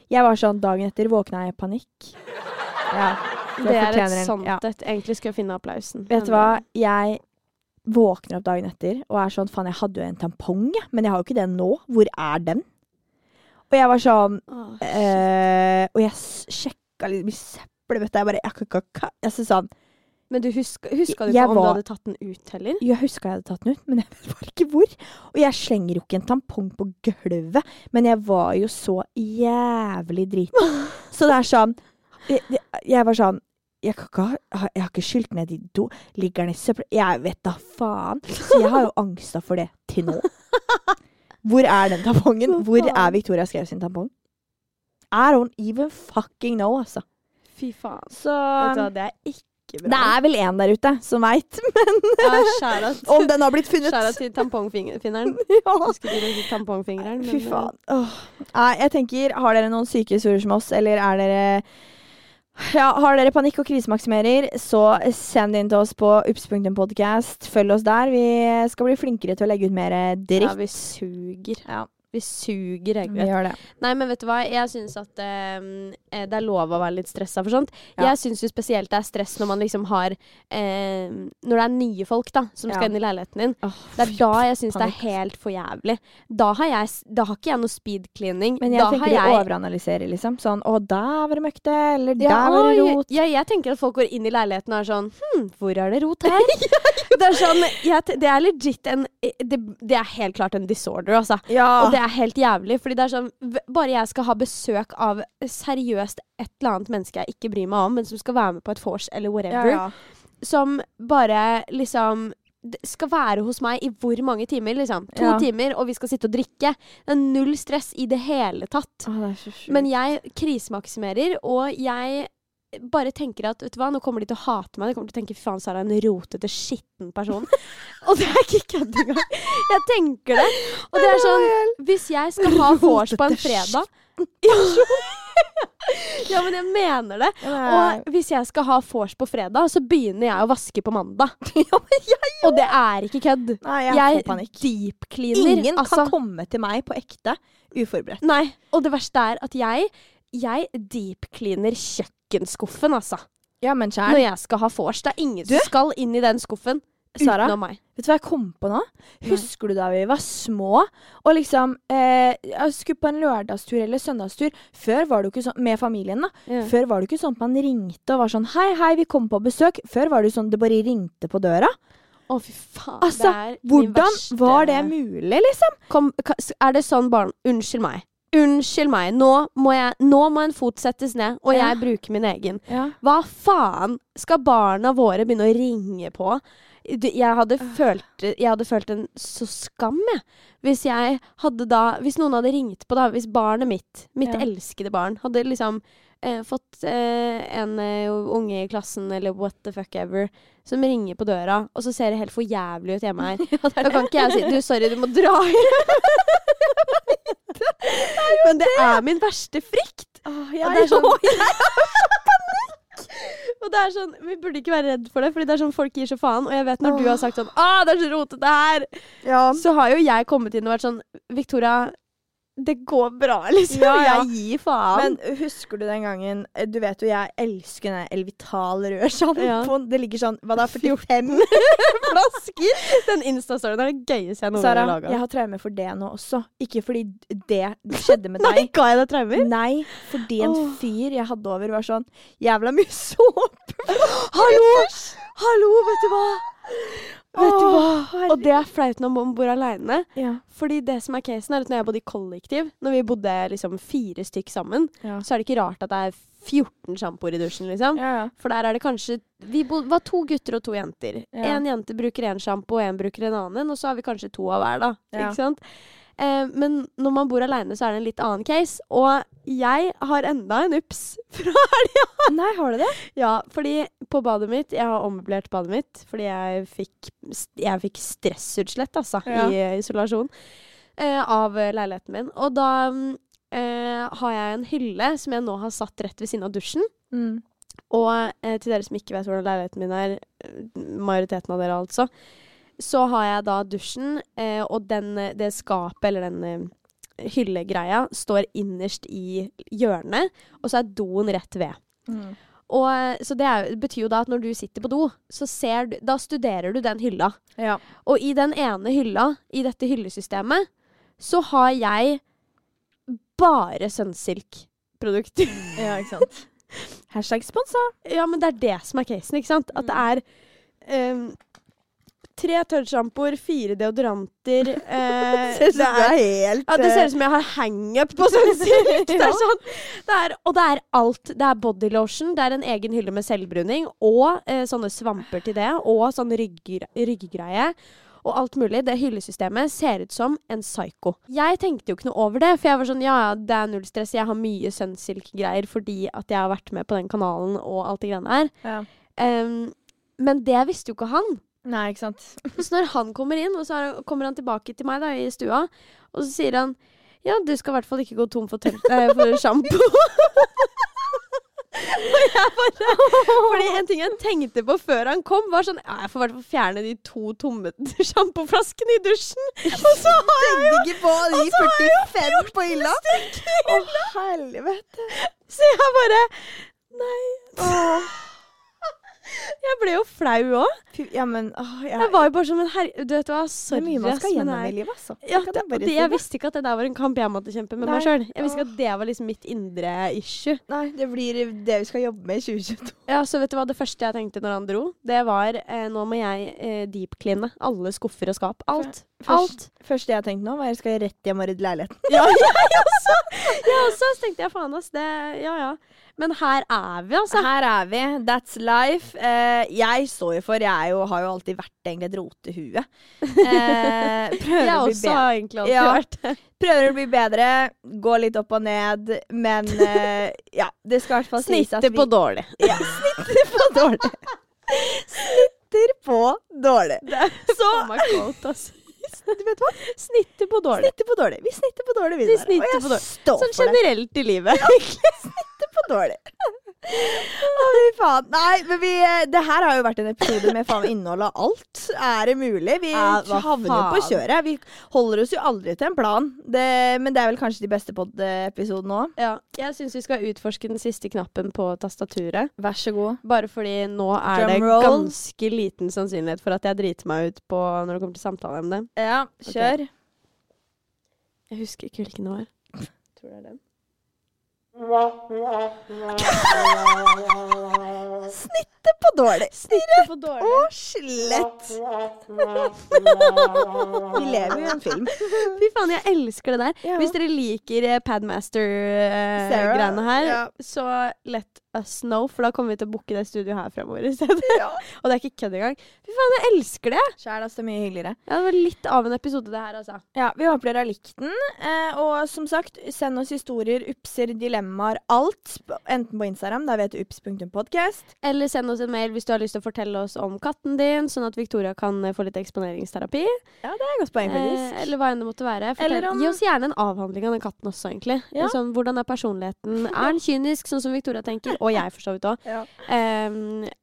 Jeg var sånn dagen etter våkna jeg i panikk. Ja. Det er et sånt ja. et. Egentlig skal jeg finne applausen. Vet du hva? eh, Jeg våkner opp dagen etter og er sånn Faen, jeg hadde jo en tampong, jeg, men jeg har jo ikke den nå. Hvor er den? Og jeg var sånn oh, øh, Og jeg sjekka litt i søppelbøtta. Jeg bare jeg, jeg, jeg, jeg, så sånn Men du huska, huska du ikke om du hadde tatt den ut heller? Jeg huska jeg hadde tatt den ut, men <laughs> jeg vet bare ikke hvor. Og jeg slenger jo ikke en tampong på gulvet, men jeg var jo så jævlig drita. <laughs> Så det er sånn Jeg, jeg var sånn jeg, kan ikke jeg har ikke skylt ned i do. Ligger den i søpla? Jeg vet da faen. Så jeg har jo <laughs> angsta for det til nå. Hvor er den tampongen? Hvor er Victoria Skau sin tampong? I don't even fucking know, altså. Fy faen. Så det er ikke bra. det er vel en der ute som veit, <laughs> men ja, om den har blitt funnet. Skjæra til tampongfingeren. <laughs> Ja. Husker du ikke tampongfingeren? Fy eh, faen. Åh. Nei, jeg tenker, har dere noen syke historier som oss, eller er dere ja, Har dere panikk og krisemaksimerer, så send det inn til oss på ups.podcast. Følg oss der. Vi skal bli flinkere til å legge ut mer dritt. Ja, vi suger. Ja, Vi suger, det. Nei, men vet du hva? Jeg syns at eh, eh, det er lov å være litt stressa for sånt. Ja. Jeg syns jo spesielt det er stress når man liksom har eh, Når det er nye folk da som skal inn i leiligheten din. Oh, Det er da jeg syns det er helt for jævlig. Da har, jeg, da har ikke jeg noe speed cleaning. Men jeg da tenker de jeg overanalyserer, liksom. Sånn Å, der var det møkte, eller der ja, var det rot. Ja, jeg tenker at folk går inn i leiligheten og er sånn Hm, hvor er det rot <laughs> her? det er sånn jeg, Det er legit en det, det er helt klart en disorder, altså. Ja. Og det er helt jævlig, fordi det er sånn Bare jeg skal ha besøk av seriøst et eller annet menneske jeg ikke bryr meg om, men som skal være med på et vors eller whatever, ja. som bare liksom skal være hos meg i hvor mange timer, liksom? To Ja. timer, og vi skal sitte og drikke. Det er null stress i det hele tatt. Å, det. Men jeg krisemaksimerer, og jeg bare tenker at vet du hva, nå kommer de til å hate meg. De kommer til å tenke fy faen, Sara er en rotete, skitten person. <laughs> og det er ikke kødd engang. Jeg tenker det. Og det er sånn Hvis jeg skal ha vors på en fredag <laughs> ja. men jeg mener det. Og hvis jeg skal ha vors på fredag, så begynner jeg å vaske på mandag. <laughs> Og det er ikke kødd. Jeg, deep-cleaner. Ingen altså. kan komme til meg på ekte uforberedt. Nei. Og det verste er at jeg jeg deep-cleaner kjøkkenskuffen, altså. Ja, men Når jeg skal ha vors. Det er ingen Du? som skal inn i den skuffen Sara? utenom meg. Vet du hva jeg kom på nå? Husker du da vi var små og liksom eh, jeg skulle på en lørdagstur eller søndagstur? Før var det jo ikke sånn med familien, da. Ja. Før var det jo ikke sånn at man ringte og var sånn Hei, hei, vi kom på besøk. Før var det jo sånn det bare ringte på døra. Å, fy faen. Altså, det er Hvordan verste- var det mulig, liksom? Kom, er det sånn barn Unnskyld meg. Unnskyld meg. Nå må, jeg, nå må en fot settes ned, og Ja. jeg bruker min egen. Ja. Hva faen skal barna våre begynne å ringe på? Jeg hadde, følt, jeg hadde følt en så skam, jeg. Hvis jeg hadde da Hvis noen hadde ringt på, da. Hvis barnet mitt, mitt Ja. elskede barn, hadde liksom eh, fått eh, en uh, unge i klassen, eller what the fuck ever, som ringer på døra, og så ser det helt for jævlig ut hjemme her. <laughs> Da kan ikke jeg si Du, sorry, du må dra <laughs> Men det er min verste frykt. Åh, Og det er sånn, <laughs> <laughs> og det er sånn, Vi burde ikke være redd for det, Fordi det er sånn folk gir så faen. Og jeg vet når du har sagt sånn 'Å, det er så rotete her', ja. så har jo jeg kommet inn og vært sånn 'Victoria, det går bra', liksom. Ja, ja. Jeg gir faen. Men husker du den gangen eh, Du vet jo jeg elsker den Elvital rød sjampoen. Det ligger sånn Hva da? <laughs> 45 <laughs> flasker? den Insta-storyen er det gøyeste jeg noen gang har laga. jeg har traumer for det nå også. Ikke fordi det skjedde med <laughs> deg. Nei, ga jeg deg traumer? Nei, fordi en oh. fyr jeg hadde over, var sånn Jævla mye såpe! <gasps> Hallo! Hallo, vet du hva? Vet du hva? Og det er flaut når man bor aleine. Ja. Fordi det som er casen, er at når jeg bodde i kollektiv, når vi bodde liksom fire stykk sammen, Ja. så er det ikke rart at det er 14 sjampoer i dusjen, liksom. Ja, ja. For der er det kanskje Vi bo, var to gutter og to jenter. En jente bruker én sjampo, og en bruker en annen, og så har vi kanskje to av hver, da. Ikke sant? Eh, men når man bor aleine, så er det en litt annen case. Og jeg har enda en ups <laughs> fra Nei, har du det? Ja, fordi på badet mitt Jeg har ommøblert badet mitt fordi jeg fikk, jeg fikk stressutslett, altså, Ja. i isolasjon eh, av leiligheten min. Og da eh, har jeg en hylle som jeg nå har satt rett ved siden av dusjen. Mm. Og eh, til dere som ikke vet hvordan leiligheten min er, eh, majoriteten av dere altså, så har jeg da dusjen, eh, og den, det skapet, eller den eh, hyllegreia, står innerst i hjørnet, og så er doen rett ved. Mm. Og, eh, så det er, betyr jo da at når du sitter på do, så ser du, da studerer du den hylla. Ja. Og i den ene hylla, i dette hyllesystemet, så har jeg bare Sunsilk-produkter. <laughs> ja, ikke sant. <laughs> Hashtag sponsa. ja, men det er det som er casen, ikke sant? At det er ehm, tre tørrsjampoer, fire deodoranter <laughs> eh, det er- helt ja, det ser ut som jeg har hangup på sånn <laughs> Ja. er sånn, og det er alt. Det er body lotion, det er en egen hylle med selvbruning, og eh, sånne svamper til det, og sånn ryggegreie. Og alt mulig. Det hyllesystemet ser ut som en psycho. Jeg tenkte jo ikke noe over det, for jeg var sånn ja, ja, det er null stress. Jeg har mye Sunsilk-greier fordi at jeg har vært med på den kanalen og alt det greiene der. Ja. Um, men det visste jo ikke han. Nei, ikke sant. <laughs> Så når han kommer inn, og så er, kommer han tilbake til meg da, i stua, og så sier han ja, du skal i hvert fall ikke gå tom for, eh, for sjampo. <laughs> og jeg bare Fordi en ting jeg tenkte på før han kom, var sånn ja, Jeg får i hvert fall fjerne de to tomme <laughs> sjampoflaskene i dusjen. Og så har jeg jo ikke på de og så har jeg jo 45 på hylla. Å, helvete. Så jeg bare Nei. <laughs> Jeg ble jo flau òg. Ja, men åh, jeg, Jeg var jo bare som en herre... Du vet hva, Det sorry. er mye man skal gjennom i livet, altså. Ja, det, jeg det, jeg visste ikke at det der var en kamp jeg måtte kjempe med meg Nei. sjøl. Jeg visste ikke at det var liksom mitt indre issue. Nei, det blir det vi skal jobbe med i 2022. Ja, så vet du hva det første jeg tenkte når han dro? Det var eh, nå må jeg eh, deep-cleane alle skuffer og skap. Alt. Alt. Første jeg tenkte nå, var jeg skal rett hjem og rydde leiligheten. <laughs> Ja, jeg også! Jeg også. Så tenkte jeg faen, ass. Det Ja ja. Men her er vi, altså. Her er vi. That's life. Eh, jeg står jo for Jeg er jo, har jo alltid vært egentlig et rotehue. Eh, <laughs> prøver, Jeg å bli også bedre. har egentlig alltid Ja. vært det. prøver å bli bedre. Gå litt opp og ned. Men eh, ja, det skal i hvert fall sies at vi Snitter på dårlig. Ja, snitter på dårlig. Snitter på dårlig. Så my quote, altså. Du vet hva? Snitter på dårlig. Snitter på dårlig. Vi snitter på dårlig, vi. Vi snitter på dårlig. Sånn generelt i livet. Snitter på dårlig. Å, fy faen. Nei, men vi eh, Det her har jo vært en episode med faen innhold av alt. Er det mulig? Vi Ja, havner jo på kjøret. Vi holder oss jo aldri til en plan. Det, men det er vel kanskje de beste pod-episodene òg. Ja, jeg syns vi skal utforske den siste knappen på tastaturet. Vær så god. Bare fordi nå er det Drumroll. ganske liten sannsynlighet for at jeg driter meg ut på når det kommer til samtaleemne. Ja, kjør. Jeg husker ikke hvilken det var. Tror det er den. Snittet på dårlig. Snittet på dårlig. Og slett. Vi lever jo i en film. Fy faen, jeg elsker det der. Ja. Hvis dere liker eh, Padmaster-greiene her, ja. så let us know, for da kommer vi til å booke det studioet her fremover i stedet. <laughs> Og det er ikke kødd engang. Fy faen, jeg elsker det! Sjæl, altså. Mye hyggeligere. Ja, det var litt av en episode, det her, altså. Ja, Vi håper dere har likt den. Eh, og som sagt, send oss historier, upser, dilemmaer, alt. Enten på Instagram, der vi heter ups.podcast. Eller send oss en mail hvis du har lyst til å fortelle oss om katten din, sånn at Victoria kan eh, få litt eksponeringsterapi. Ja, det er et godt poeng, Eh, faktisk. eller hva enn det måtte være. Fortell, om- Gi oss gjerne en avhandling av den katten også, egentlig. Ja. Sånn, hvordan er personligheten? Er den kynisk, sånn som Victoria tenker? <laughs> Og jeg, for så vidt òg. Ja.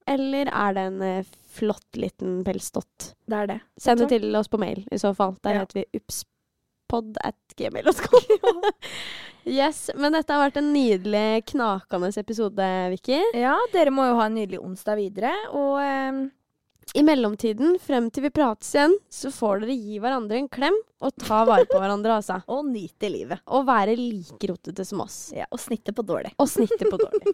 eller er det en eh, flott liten pelsdott? Det er det. Send det til oss på mail, i så fall. Der Ja. heter vi upspod at gmail.com. <laughs> yes, men dette har vært en nydelig, knakende episode, Vicky. Ja, dere må jo ha en nydelig onsdag videre. Og eh, I mellomtiden, frem til vi prates igjen, så får dere gi hverandre en klem og ta vare på hverandre, altså. <laughs> og nyte livet. Og være like rotete som oss. Ja, og snitte på dårlig. Og snitte på dårlig. <laughs>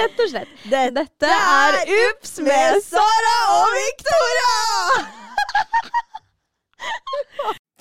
Rett og slett. Dette er Ups med Sara og Victoria! <laughs>